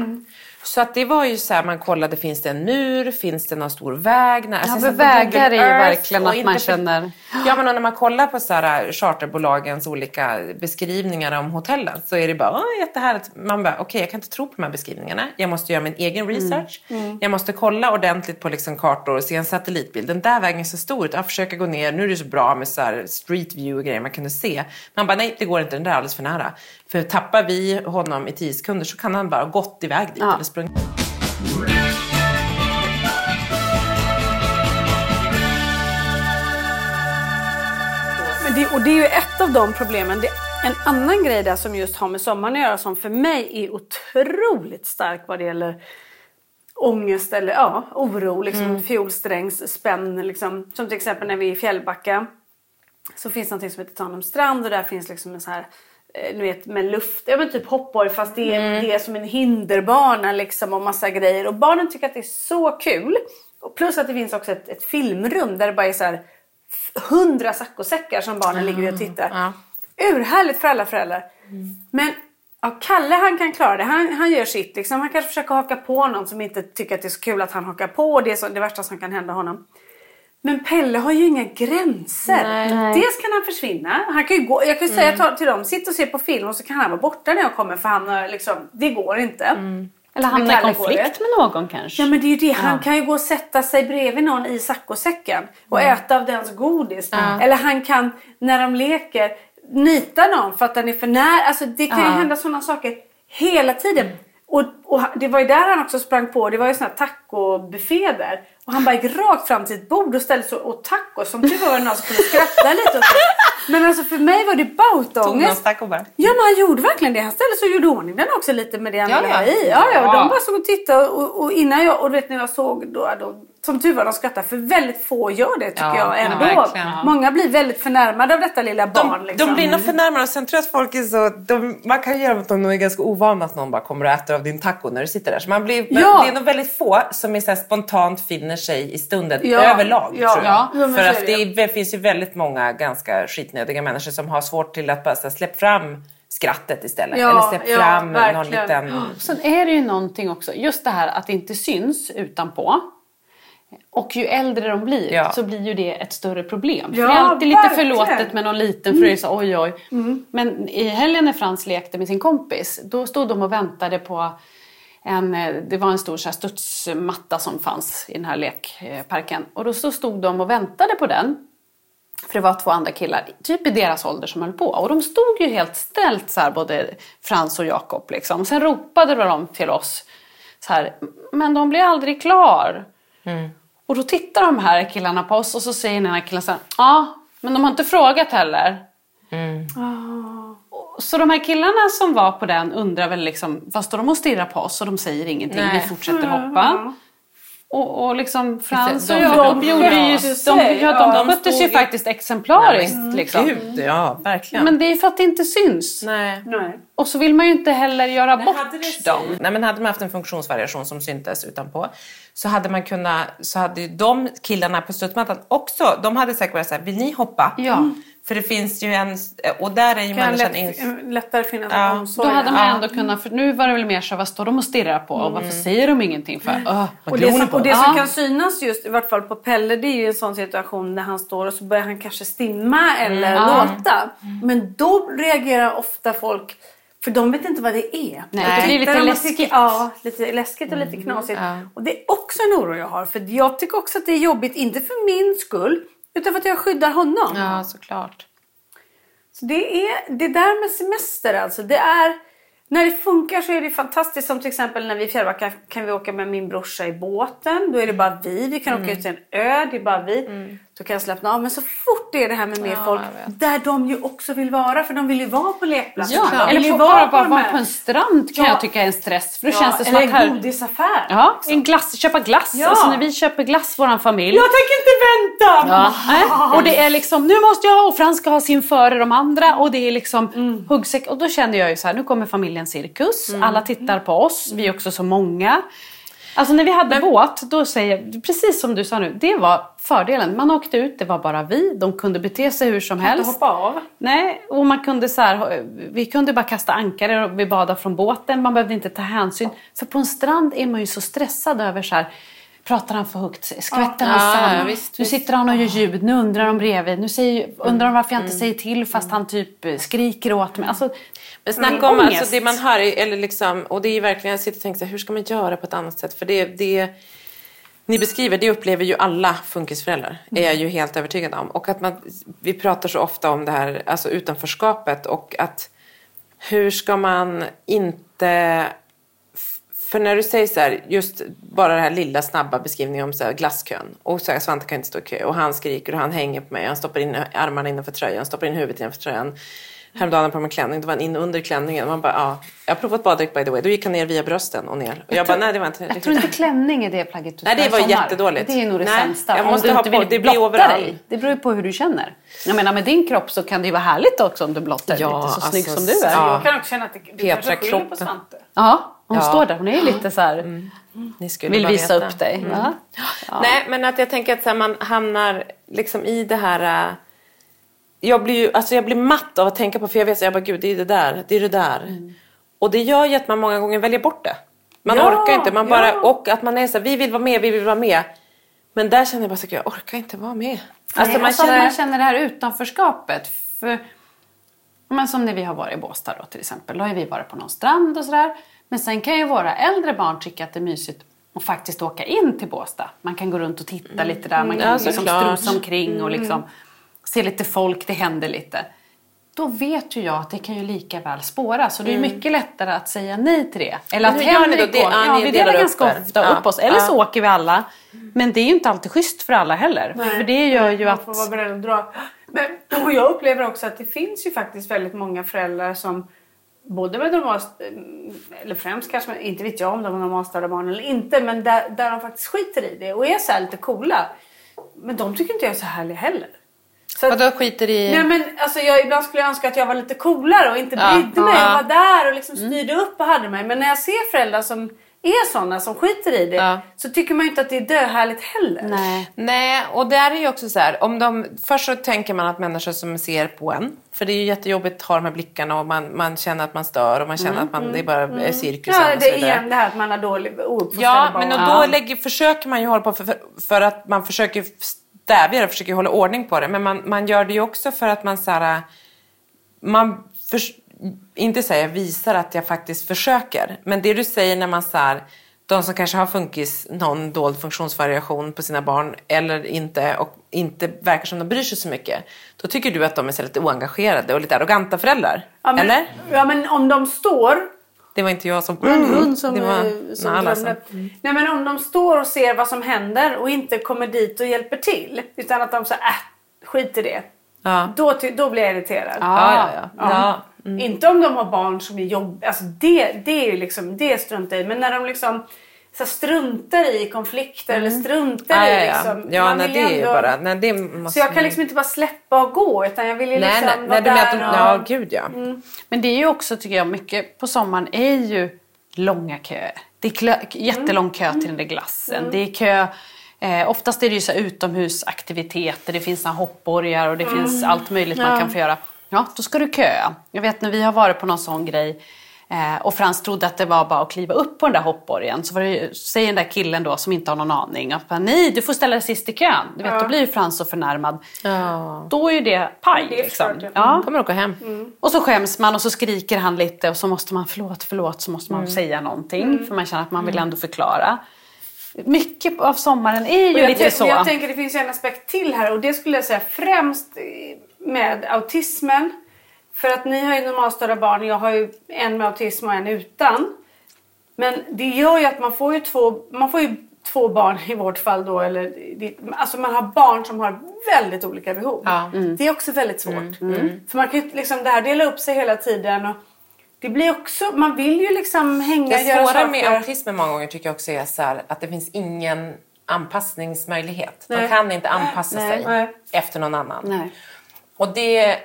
Så att det var ju så här, man kollade, finns det en mur? Finns det någon stor väg? När, Ja, för på vägar är ju verkligen att man känner... Ja, men när man kollar på så här, charterbolagens olika beskrivningar om hotellen så är det bara Åh, jättehärligt. Man bara, okej, jag kan inte tro på de här beskrivningarna. Jag måste göra min egen research. Jag måste kolla ordentligt på liksom kartor och se en satellitbild. Den där vägen är så stor ut. Jag försöker gå ner. Nu är det så bra med så här street view och grejer man kunde se. Man bara, nej, det går inte. Den där är alldeles för nära. För tappar vi honom i tio sekunder så kan han bara gått iväg dit Ja. eller sprungit. Men det, och det är ju ett av de problemen. Det, en annan grej där som just har med sommaren att göra som för mig är otroligt stark vad det gäller ångest eller ja, oro. Liksom, Mm. Fiolsträngs spänn. Liksom. Som till exempel när vi är i Fjällbacka. Så finns det något som heter Tanum strand och där finns liksom en så här eh, du vet med luft, ja men typ hoppborg fast det är, Mm. det är som en hinderbana liksom och massa grejer. Och barnen tycker att det är så kul. Och plus att det finns också ett, ett filmrum där det bara är så här hundra saccosäckar som barnen ligger i och tittar. Ja. Urhärligt för alla föräldrar. Men ja, Kalle han kan klara det. Han, han gör sitt. Liksom. Han kanske försöker haka på någon som inte tycker att det är så kul att han hakar på. Det är så, det värsta som kan hända honom. Men Pelle har ju inga gränser. Dels kan han försvinna. Han kan ju gå, jag kan ju säga ta- till dem, sitt och se på film och så kan han vara borta när jag kommer för han har liksom, det går inte. Eller hamna i konflikt med någon kanske. Ja men det är ju det. Han kan ju gå och sätta sig bredvid någon i saccosäcken och äta av dens godis. Eller han kan, när de leker, nita någon för att den är för nära. Alltså det kan ju hända sådana saker hela tiden. Och, och han- det var ju där han också sprang på, det var ju sådana här tacobuffé där. Och han bara gick rakt fram till ett bord och ställde sig åt tacos. Som tur var någon som kunde skratta lite åt det. Men alltså för mig var det Tog bautaångest. och bara... Ja men han gjorde verkligen det. Han ställde sig och gjorde ordning den också lite med det han Ja, ville ha ja. i. Ja, ja, och Ja. de bara stod och tittade och, och innan jag, och du vet när jag såg då, då som tur var de skrattade för väldigt få gör det tycker Ja, jag ja, ändå. verkligen. Många blir väldigt förnärmade av detta lilla barn. De, liksom. de blir nog förnärmade och sen tror jag att folk är så... De, man kan göra att de är ganska ovana att någon bara kommer och äter av din taco när du sitter där. Så man blir, Ja. Det är nog väldigt få som är så spontant finner sig i stunden Ja. överlag Ja. tror jag. Ja, För att är det, det. finns ju väldigt många ganska skitnödiga människor som har svårt till att bara så här, släpp fram skrattet istället. Ja, Eller släpp ja, fram någon liten... Sen är det ju någonting också, just det här att det inte syns utanpå. Och ju äldre de blir Ja. så blir ju det ett större problem. Ja, för det är alltid lite verkligen. förlåtet med någon liten för det är så oj oj. Men i helgen när Frans lekte med sin kompis då stod de och väntade på en, eh, det var en stor så här studsmatta som fanns i den här lekparken. Och då så stod de och väntade på den. För det var två andra killar, typ i deras ålder, som höll på. Och de stod ju helt ställt så här, både Frans och Jakob. Liksom. Sen ropade de till oss så här, men de blir aldrig klar. Och då tittar de här killarna på oss och så säger den här killen så här, ja, men de har inte frågat heller. Och Så de här killarna som var på den undrar väl liksom, vad står de och stirrar på oss och de säger ingenting, Nej. vi fortsätter hoppa. Och, och liksom Frans och De- Jakob de gjorde ju, de, ja, de de skötte sig stod ju- faktiskt exemplariskt. liksom. Gud, ja, verkligen. Men det är för att det inte syns. Nej. Nej. Och så vill man ju inte heller göra bort hade det dem. Nej, men hade man haft en funktionsvariation som syntes utanpå så hade man kunnat, så hade ju de killarna på studsmattan också, de hade säkert varit såhär, vill ni hoppa? Ja. För det finns ju en, och där är ju Kan människan lätt, in... lättare finnas Ja. en Då omsorg. hade man Ja. ändå kunnat, för nu var det väl mer så vad står de och stirrar på och varför säger de ingenting för? Öh, vad Och det, som, och det Ja. som kan synas just i vart fall på Pelle det är ju en sån situation när han står och så börjar han kanske stimma eller Ja. låta. Men då reagerar ofta folk för de vet inte vad det är. Nej, det blir lite läskigt. tycker- Ja, lite läskigt och lite knasigt. Och det är också en oro jag har. För jag tycker också att det är jobbigt, inte för min skull, utan för att jag skyddar honom. Ja, såklart. Så det är det där med semester alltså. Det är, när det funkar så är det fantastiskt. Som till exempel när vi i Fjällbacka kan vi åka med min brorsa i båten. Då är det bara vi. Vi kan åka ut till en ö. Det är bara vi. Då kan jag slappna av. Men så fort det är det här med mer Ja, folk. Där de ju också vill vara. För de vill ju vara på lekplatserna. Ja, vill eller ju få bara, bara de vara på en strand kan Ja. jag tycka är en stress. För då känns det som eller att här... en godisaffär. Ja, en glass, köpa glass. Ja. Alltså när vi köper glass, våran familj. Jag tänker inte vänta! Ja. Nej. Och det är liksom, nu måste jag och Frans ska ha sin före de andra och det är liksom Mm. huggsäck. Och då kände jag ju så här, nu kommer familjen cirkus, alla tittar på oss, vi är också så många. Alltså när vi hade båt, då säger precis som du sa nu, det var fördelen. Man åkte ut, det var bara vi, de kunde bete sig hur som helst. hoppa av. Nej, och man kunde så här, vi kunde bara kasta ankare och vi badade från båten. Man behövde inte ta hänsyn. För på en strand är man ju så stressad över så här, pratar han för högt? Skvätter han sand? ja, visst, nu sitter han och gör ljud, nu undrar de bredvid. Nu säger, undrar de varför jag inte Mm. säger till fast han typ skriker åt mig. Alltså, Men snacka Mm, om alltså, det man hör, eller liksom, och det är verkligen, jag sitter och tänker så här, hur ska man göra på ett annat sätt? För det, det ni beskriver, det upplever ju alla funkisföräldrar, är jag ju helt övertygad om. Och att man, vi pratar så ofta om det här alltså utanförskapet och att hur ska man inte... För när du säger så här, just bara den här lilla snabba beskrivningen om så här glasskön. Och så här, Svante kan inte stå i kö och han skriker och han hänger på mig. Han stoppar in armarna innanför tröjan, stoppar in huvudet innanför tröjan. Häromdagen på min klänning, då var han in under klänningen. Man bara, ja. Jag har provat baddräkt by the way. Då gick han ner via brösten och ner. Och jag, bara, nej det var inte jag tror inte klänning är det plagget du Nej, det ska var sommar. jättedåligt. Det är nog det Nej, sämsta. jag Om måste du ha inte på- vill det blir overall. dig. Det beror ju på hur du känner. Jag menar med din kropp så kan det ju vara härligt också om du blottar dig Ja, lite så snygg alltså, som du är. ja. Jag kan också känna att det, du Petra kanske skyller på. Svante. Ja, hon Ja. står där. Hon är lite så här, Ni skulle vill visa veta. upp dig. Ja. Nej, men att jag tänker att så här, man hamnar liksom i det här... äh, Jag blir ju alltså jag blir matt av att tänka på, för jag vet så jag bara gud det är det där, det är det där. Och det gör ju att man många gånger väljer bort det. Man Ja, orkar inte, man bara, och att man är så här, vi vill vara med, vi vill vara med. Men där känner jag bara så här, jag orkar inte vara med. Alltså, man man, känner- känner... man känner det här utanförskapet. För, men som när vi har varit i Båstad då till exempel. Då har vi varit på någon strand och sådär. Men sen kan ju våra äldre barn tycka att det är mysigt att faktiskt åka in till Båstad. Man kan gå runt och titta lite där. Man kan Ja, liksom strosa omkring och liksom se lite folk, det händer lite. Då vet ju jag att det kan ju lika väl spåra. Så det är mycket lättare att säga nej till det. Eller att Henrik då? Det- går. ja, Ja, vi delar delar upp ganska er. ofta Ja. upp oss. Eller så åker vi alla. Men det är ju inte alltid schysst för alla heller. För det gör ju Man att... får vara beredd att dra. Men, och jag upplever också att det finns ju faktiskt väldigt många föräldrar som både med normalt, eller främst kanske, inte vet jag om de har normalstörda barn eller inte, men där, där de faktiskt skiter i det och är så lite coola. Men de tycker inte jag är så härlig heller. Så att- Vadå skiter i... Nej men alltså jag, ibland skulle jag önska att jag var lite coolare och inte Ja. brydde mig. Ja. Jag var där och liksom styrde upp och hade mig. Men när jag ser föräldrar som är sådana som skiter i det Ja. så tycker man ju inte att det är döhärligt heller. Nej. Nej, och där är ju också så här, om de, först så tänker man att människor som ser på en, för det är ju jättejobbigt att ha de här blickarna och man, man känner att man stör och man känner att man, det är bara mm. cirkusen Ja, och så det är igen det här att man har dålig ouppfostrade Ja, barn. men och då lägger, försöker man ju hålla på för, för, för att man försöker stävja det, försöker hålla ordning på det. Men man, man gör det ju också för att man så här, man för, inte säger visar att jag faktiskt försöker. Men det du säger när man så här, de som kanske har funkis, någon dold funktionsvariation på sina barn eller inte och inte verkar som de bryr sig så mycket. Då tycker du att de är så lite oengagerade och lite arroganta föräldrar. ja, men, eller? Ja men om de står Det var inte jag som... en hund som, det var eh, som alla drömde. som- Nej men om de står och ser vad som händer och inte kommer dit och hjälper till. Utan att de säger äh, skit i det. Ja. Då, då blir jag irriterad. Ja, ja, ja. ja. Inte om de har barn som är jobbiga. Alltså det, det är ju liksom, det struntar jag i. Men när de liksom så struntar i konflikter eller struntar Ja, ja, i ja. liksom. ja man nej, det ju är ju ändå- bara... Nej, det måste Så jag kan liksom inte bara släppa och gå utan jag vill ju Nej, liksom nej, vara nej, du menar att där de, och... Ja, gud ja. Men det är ju också, tycker jag, mycket på sommaren är ju långa köer. Det är klö, jättelång kö till den där glassen. Det är kö, eh, oftast är det ju så utomhusaktiviteter, det finns såna hoppborgar och det finns allt möjligt man kan få göra. Ja, då ska du köa. Jag vet när vi har varit på någon sån grej eh, och Frans trodde att det var bara att kliva upp på den där hoppborgen. Så var det, säger den där killen då som inte har någon aning att nej, du får ställa dig sist i kön. Du vet, då blir ju Frans så förnärmad. Ja. Då är ju det paj. Det liksom. förstört, ja. ja. Kommer åka hem. Och så skäms man och så skriker han lite och så måste man förlåt, förlåt, så måste man Mm. säga någonting för man känner att man vill ändå förklara. Mycket av sommaren är ju jag, lite så. jag tänker det finns en aspekt till här och det skulle jag säga främst eh, med autismen. För att ni har ju normalstörda barn, jag har ju en med autism och en utan. Men det gör ju att man får ju två, man får ju två barn i vårt fall då. Eller, det- alltså man har barn som har väldigt olika behov. Ja. Det är också väldigt svårt. För man kan ju liksom det här dela upp sig hela tiden. Och det blir också, man vill ju liksom hänga Det göra svåra med saker. autismen många gånger tycker jag också är så här, att det finns ingen anpassningsmöjlighet. De Nej. kan inte anpassa Nej. sig Nej. efter någon annan. Och det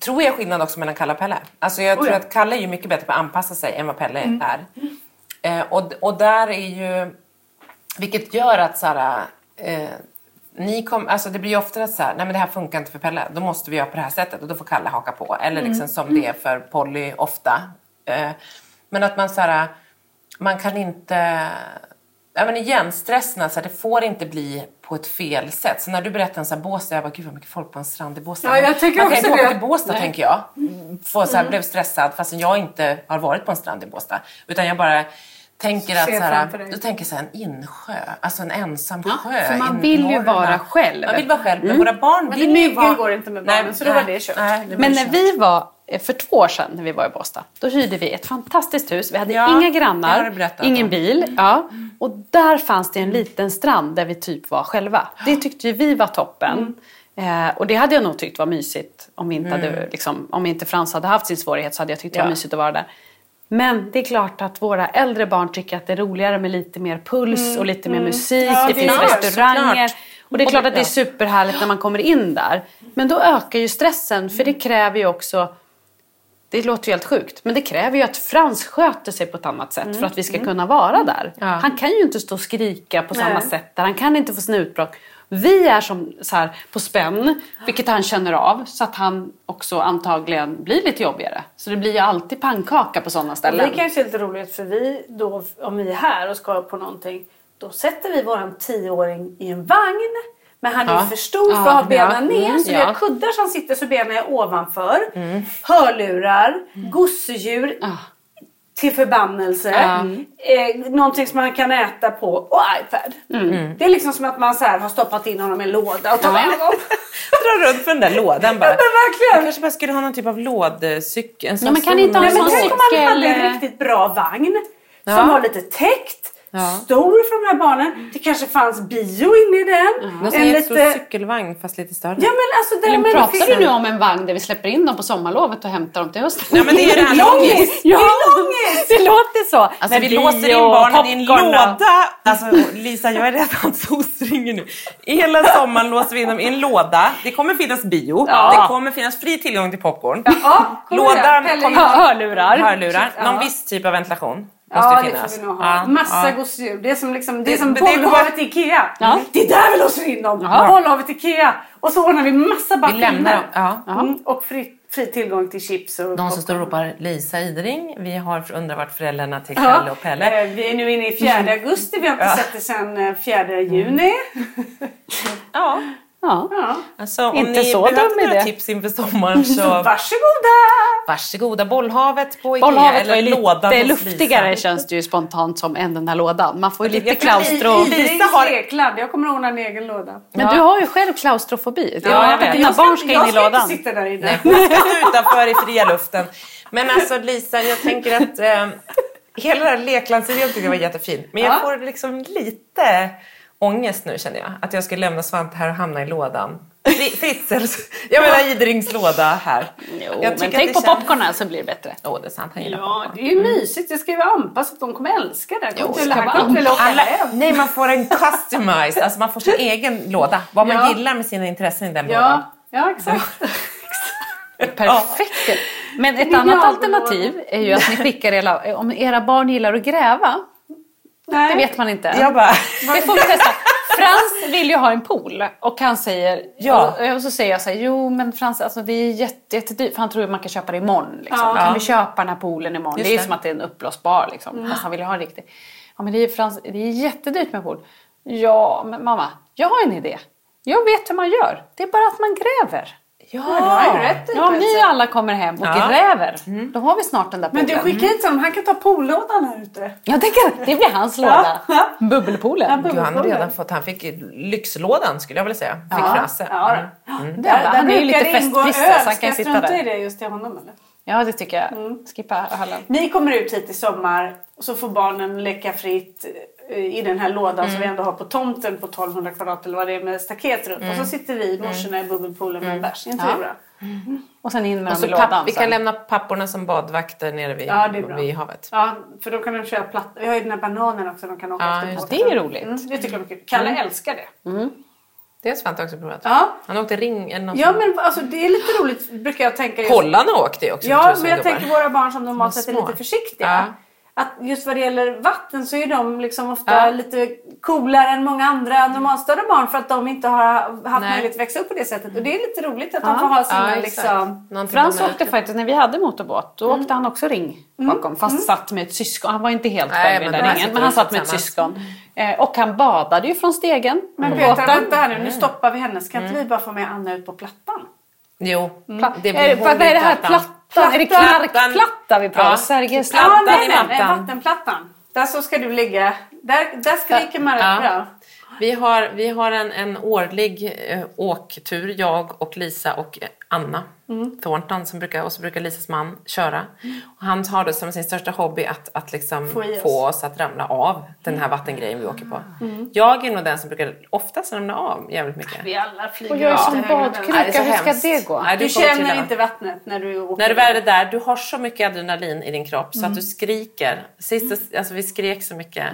tror jag är skillnad också mellan Kalle och Pelle. Alltså jag tror Oh ja. Mm. att Kalle är ju mycket bättre på att anpassa sig än vad Pelle är. Eh, och, och där är ju... Vilket gör att så här, eh, ni kom, alltså det blir ju ofta så här, nej men det här funkar inte för Pelle, då måste vi göra på det här sättet och då får Kalle haka på. Eller Mm. liksom som det är för Polly ofta. Eh, men att man så här, man kan inte... Ja men igen, stressen, alltså, det får inte bli på ett fel sätt. Så när du berättar om så här Båstad, jag bara gud vad mycket folk på en strand i Båstad. Ja, jag tänker man kan inte åka till Båstad Nej. tänker jag. Få så här, blev stressad fastän jag inte har varit på en strand i Båstad. Utan jag bara tänker att så här, då tänker jag så här, en insjö, alltså en ensam sjö. för man vill ju vara själv. Man vill vara själv, men våra barn Men vill det ju vara... går inte med barnen, så då var det kört. Nej, det var Men när kört. vi var, för två år sedan när vi var i Båstad, då hyrde vi ett fantastiskt hus. Vi hade Ja, inga grannar, ingen bil. Ja. Och där fanns det en liten strand där vi typ var själva. Det tyckte vi var toppen. Eh, och det hade jag nog tyckt var mysigt om, vi inte hade, liksom, om inte Frans hade haft sin svårighet så hade jag tyckt det var Ja. mysigt att vara där. Men det är klart att våra äldre barn tycker att det är roligare med lite mer puls och lite mer musik. Ja, det det finns restauranger. såklart. Och det är klart att det är superhärligt när man kommer in där. Men då ökar ju stressen för det kräver ju också det låter ju helt sjukt, men det kräver ju att Frans sköter sig på ett annat sätt för att vi ska kunna vara där. Ja. Han kan ju inte stå och skrika på samma Nej. sätt där, han kan inte få sina utbrott. Vi är som så här, på spänn, vilket han känner av, så att han också antagligen blir lite jobbigare. Så det blir ju alltid pannkaka på sådana Och ställen. det kanske är lite roligt för vi då, om vi är här och ska på någonting, då sätter vi våran tioåring i en vagn. Men han är Ja. för stor för Ja, att ha benen ja. ner. Mm, så vi ja. har kuddar som sitter så benen är ovanför. Hörlurar, gosedjur Ah. till förbannelse. Eh, någonting som man kan äta på och iPad. Mm. Det är liksom som att man så här har stoppat in honom i en låda och tar med honom. Dra runt för den där lådan bara. Men verkligen. Jag kanske bara skulle ha någon typ av lådcykel. En sån Ja, men kan inte ha en sån tänk om man hade en cykel- riktigt bra vagn Ja. som var lite täckt. Ja. Stor för de här barnen. Det kanske fanns bio inne i den. Sån En lite... cykelvagn fast lite större. Ja men alltså där Men men pratar det du nu om en vagn där vi släpper in dem på sommarlovet och hämtar dem till hösten? Ja men det är det här långis. Ja, det låter så. Alltså Med vi låser in barnen i en låda. Alltså Lisa jag är redan SOS-ringer nu. Hela sommaren låser vi in dem i en låda. Det kommer finnas bio. Ja. Det kommer finnas fri tillgång till popcorn. Ja, kommer Lådan det. Kommer Hör- hörlurar. hörlurar. Ja. Någon viss typ av ventilation. Måste Ja, det finnas. får vi nog ha. Ja, Massa ja. gosedjur. Det är som, liksom, det Det- är som det- det bollhavet i Ikea. Ja. Det är där vi låser in dem. Ja. Bollhavet i Ikea. Och så ordnar vi massa dem. Ja. Mm, och fri, fri tillgång till chips och De som står och ropar Lisa Idring. Vi har undrar vart föräldrarna till Kalle och Pelle. Eh, Vi är nu inne i 4 augusti. Vi har inte sett det sedan eh, 4 juni. Ja, Ja. Ja. alltså om Inte ni så behöver dum några idé. tips inför sommaren så Varsågoda! varsågoda. Bollhavet på Ikea Bollhavet eller ju lådan lite luftigare Lisa. känns det ju spontant som än den här lådan. Man får ju lite klaustro... Lisa har- lekladd. Jag kommer ordna en egen låda. Men Ja. du har ju själv klaustrofobi. Ja, jag vet. dina Jag ska barn inte- ska in i Jag ska lådan. inte sitta där inne. Nej, ska utanför i fria luften. Men alltså Lisa, jag tänker att eh, hela det här leklandsidén tyckte jag var jättefin. Men jag Ja. får liksom lite ångest nu känner jag. Att jag ska lämna Svante här och hamna i lådan. Fri- Fritzels. Jag menar Idrings låda här. Jo, Jag men att tänk på känns- popcornen så blir det bättre. Åh, det är sant. Han gillar Ja, popcorn. det är ju mysigt. Det ska ju vara anpassat. De kommer älska det. Jo, Jo, ska det vara kommer åka hem. nej, man får en customized, alltså man får sin egen låda. Vad man Ja. gillar med sina intressen i den lådan. Ja, ja exakt. Perfekt. Men ett annat alternativ är ju att ni skickar era, om era barn gillar att gräva. Nej. Det vet man inte. Jag bara, Det får vi testa. Frans vill ju ha en pool och han säger, Ja. och, och så säger jag så här, jo men Frans, alltså, det är jätte, jättedyrt för han tror att man kan köpa det imorgon. Liksom. Ja. Kan Ja. vi köpa den här poolen imorgon? Just det är det. som att det är en uppblåsbar liksom. Fast han vill ha en riktig. Ja men det är, Frans, det är jättedyrt med pool. Ja men mamma, jag har en idé. Jag vet hur man gör. Det är bara att man gräver. Ja, ju rätt Ja, om ni alla kommer hem och Ja. gräver, då har vi snart den där Men poolen. du skickar hit honom. Han kan ta poollådan här ute. Jag tänker, det blir hans låda. Ja. Bubbelpoolen. Ja, Gud, han har redan fått, han fick lyxlådan skulle jag vilja säga. Fick Ja, Frasse. ja, Mm. Där, han är ju lite brukar det ingå festvisse öl. så han Ska kan jag sitta strunta i där. det just till honom eller? Ja, det tycker jag. Mm. Skippa ölen. Ni kommer ut hit i sommar och så får barnen leka fritt i den här lådan Mm. som vi ändå har på tomten på 1200 kvadrat eller vad det är med staket runt. Och så sitter vi morsorna i bubbelpoolen med en bärs. Är inte Mm. Ja. det bra? Och sen in med Och dem i lådan vi kan sen. lämna papporna som badvakter nere vid, Ja, det är bra. vid havet. Ja, för då kan de köra platt. Vi har ju den här bananen också de kan åka Ja, efter. Det är roligt. Mm, det tycker jag är kul. Kalle älskar det. Det har Svante också provat. Ja. Han åkte ring eller något Ja men alltså det är lite roligt brukar jag tänka. just- Pollarna åkte ju också Ja, men jag gubbar. tänker våra barn som normalt sett är lite försiktiga. Ja. Att just vad det gäller vatten så är de liksom ofta Ja. lite coolare än många andra normalstörda barn för att de inte har haft Nej. möjlighet att växa upp på det sättet. Och det är lite roligt att Ja. de får ha sina Ja, liksom... Frans åkte faktiskt, när vi hade motorbåt, då Mm. åkte han också ring bakom. Fast satt med ett syskon. Han var inte helt Nej, själv i men den ringen. Men han satt med ett syskon. Eh, och han badade ju från stegen. Men på Petra, vänta här nu. Nu stoppar vi henne. Ska inte vi bara få med Anna ut på plattan? Jo, Pla- det blir vad är det här? plattan. Plattan? Är det knarkplatta vi pratar? Ja. Sergels Plattan Ja, nej, nej, nej, vattenplattan. Där så ska du ligga. Där, där skriker man Ja. rätt bra. Vi har, vi har en, en årlig eh, åktur, jag och Lisa och Anna Mm. Thornton, som brukar, och så brukar Lisas man köra. Och han har det som sin största hobby att, att liksom Få få, oss. att ramla av den här vattengrejen vi åker på. Mm. Jag är nog den som brukar oftast ramla av jävligt mycket. Vi alla flyger Och jag är av som badkruka. Hur ska det gå? Nej, Du trilla känner inte vattnet när du åker? När du väl är där, du har så mycket adrenalin i din kropp så Mm. att du skriker. Sist, alltså vi skrek så mycket.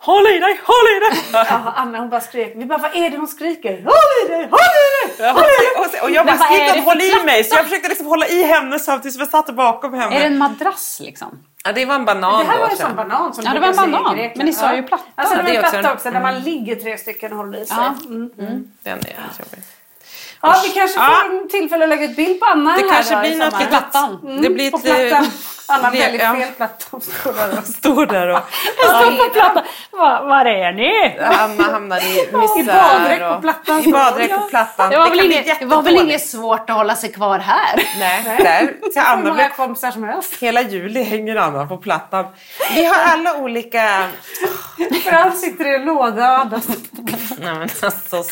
Håll i dig, håll i dig! Ja, Anna hon bara skrek. Vi bara, vad är det hon skriker? Håll i dig, håll i dig! Och, och, och jag bara Men skrek att håll i mig så jag försökte liksom hålla i henne samtidigt som jag satt bakom henne. Är det en madrass liksom? Ja, det var en banan Det här då. var en sån banan som Ja, det var en i banan. Men ni sa ju platta. Alltså det var en platta också där man ligger tre stycken och håller i sig. Ja. Mm. Den är lite jobbig. Ja, vi kanske Ja. får en tillfälle att lägga ut bild på Anna Det här kanske i blir något litet... Plattan. Det blir På ett... plattan. Anna det- väldigt ja. fel platta. Står där och- Står där och... Jag står på plattan. Var, var är ni? Anna hamnar i I misär. baddräkt på plattan. I baddräkt på plattan. Det var, väl inget, det var väl inget svårt att hålla sig kvar här? Nej, där till Hur Anna blir kompisar som helst. Hela juli hänger Anna på plattan. Vi har alla olika... För han sitter i en låda och andas. Nej, men alltså,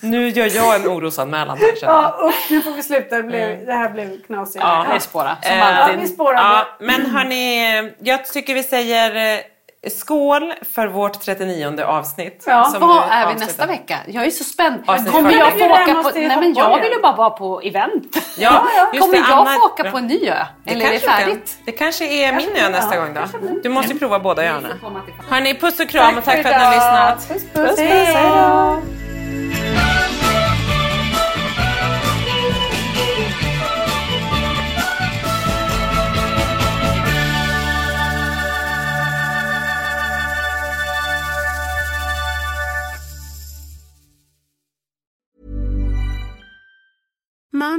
nu gör jag en orosanmälan här känner jag. Ja, upp, nu får vi sluta. Det, blev, det här blev knasigt. Ja, det är spåra. Som Eh, Ja, alltid. vi spårade. Ja, men hörni, jag tycker vi säger eh, skål för vårt 39 avsnitt. Ja, Vad är vi nästa vecka? Jag är så spänd. Avsnitt Kommer jag få åka på... Nej men jag vill ju bara vara på event. Ja, just Kommer det, jag Anna- få åka på en ny ö? Eller är det kanske du kan. färdigt? Det kanske är min ö nästa gång då. Du måste ju prova båda öarna. Hörni, puss och kram och tack för att ni har lyssnat. Puss, puss. Puss, puss, hej då.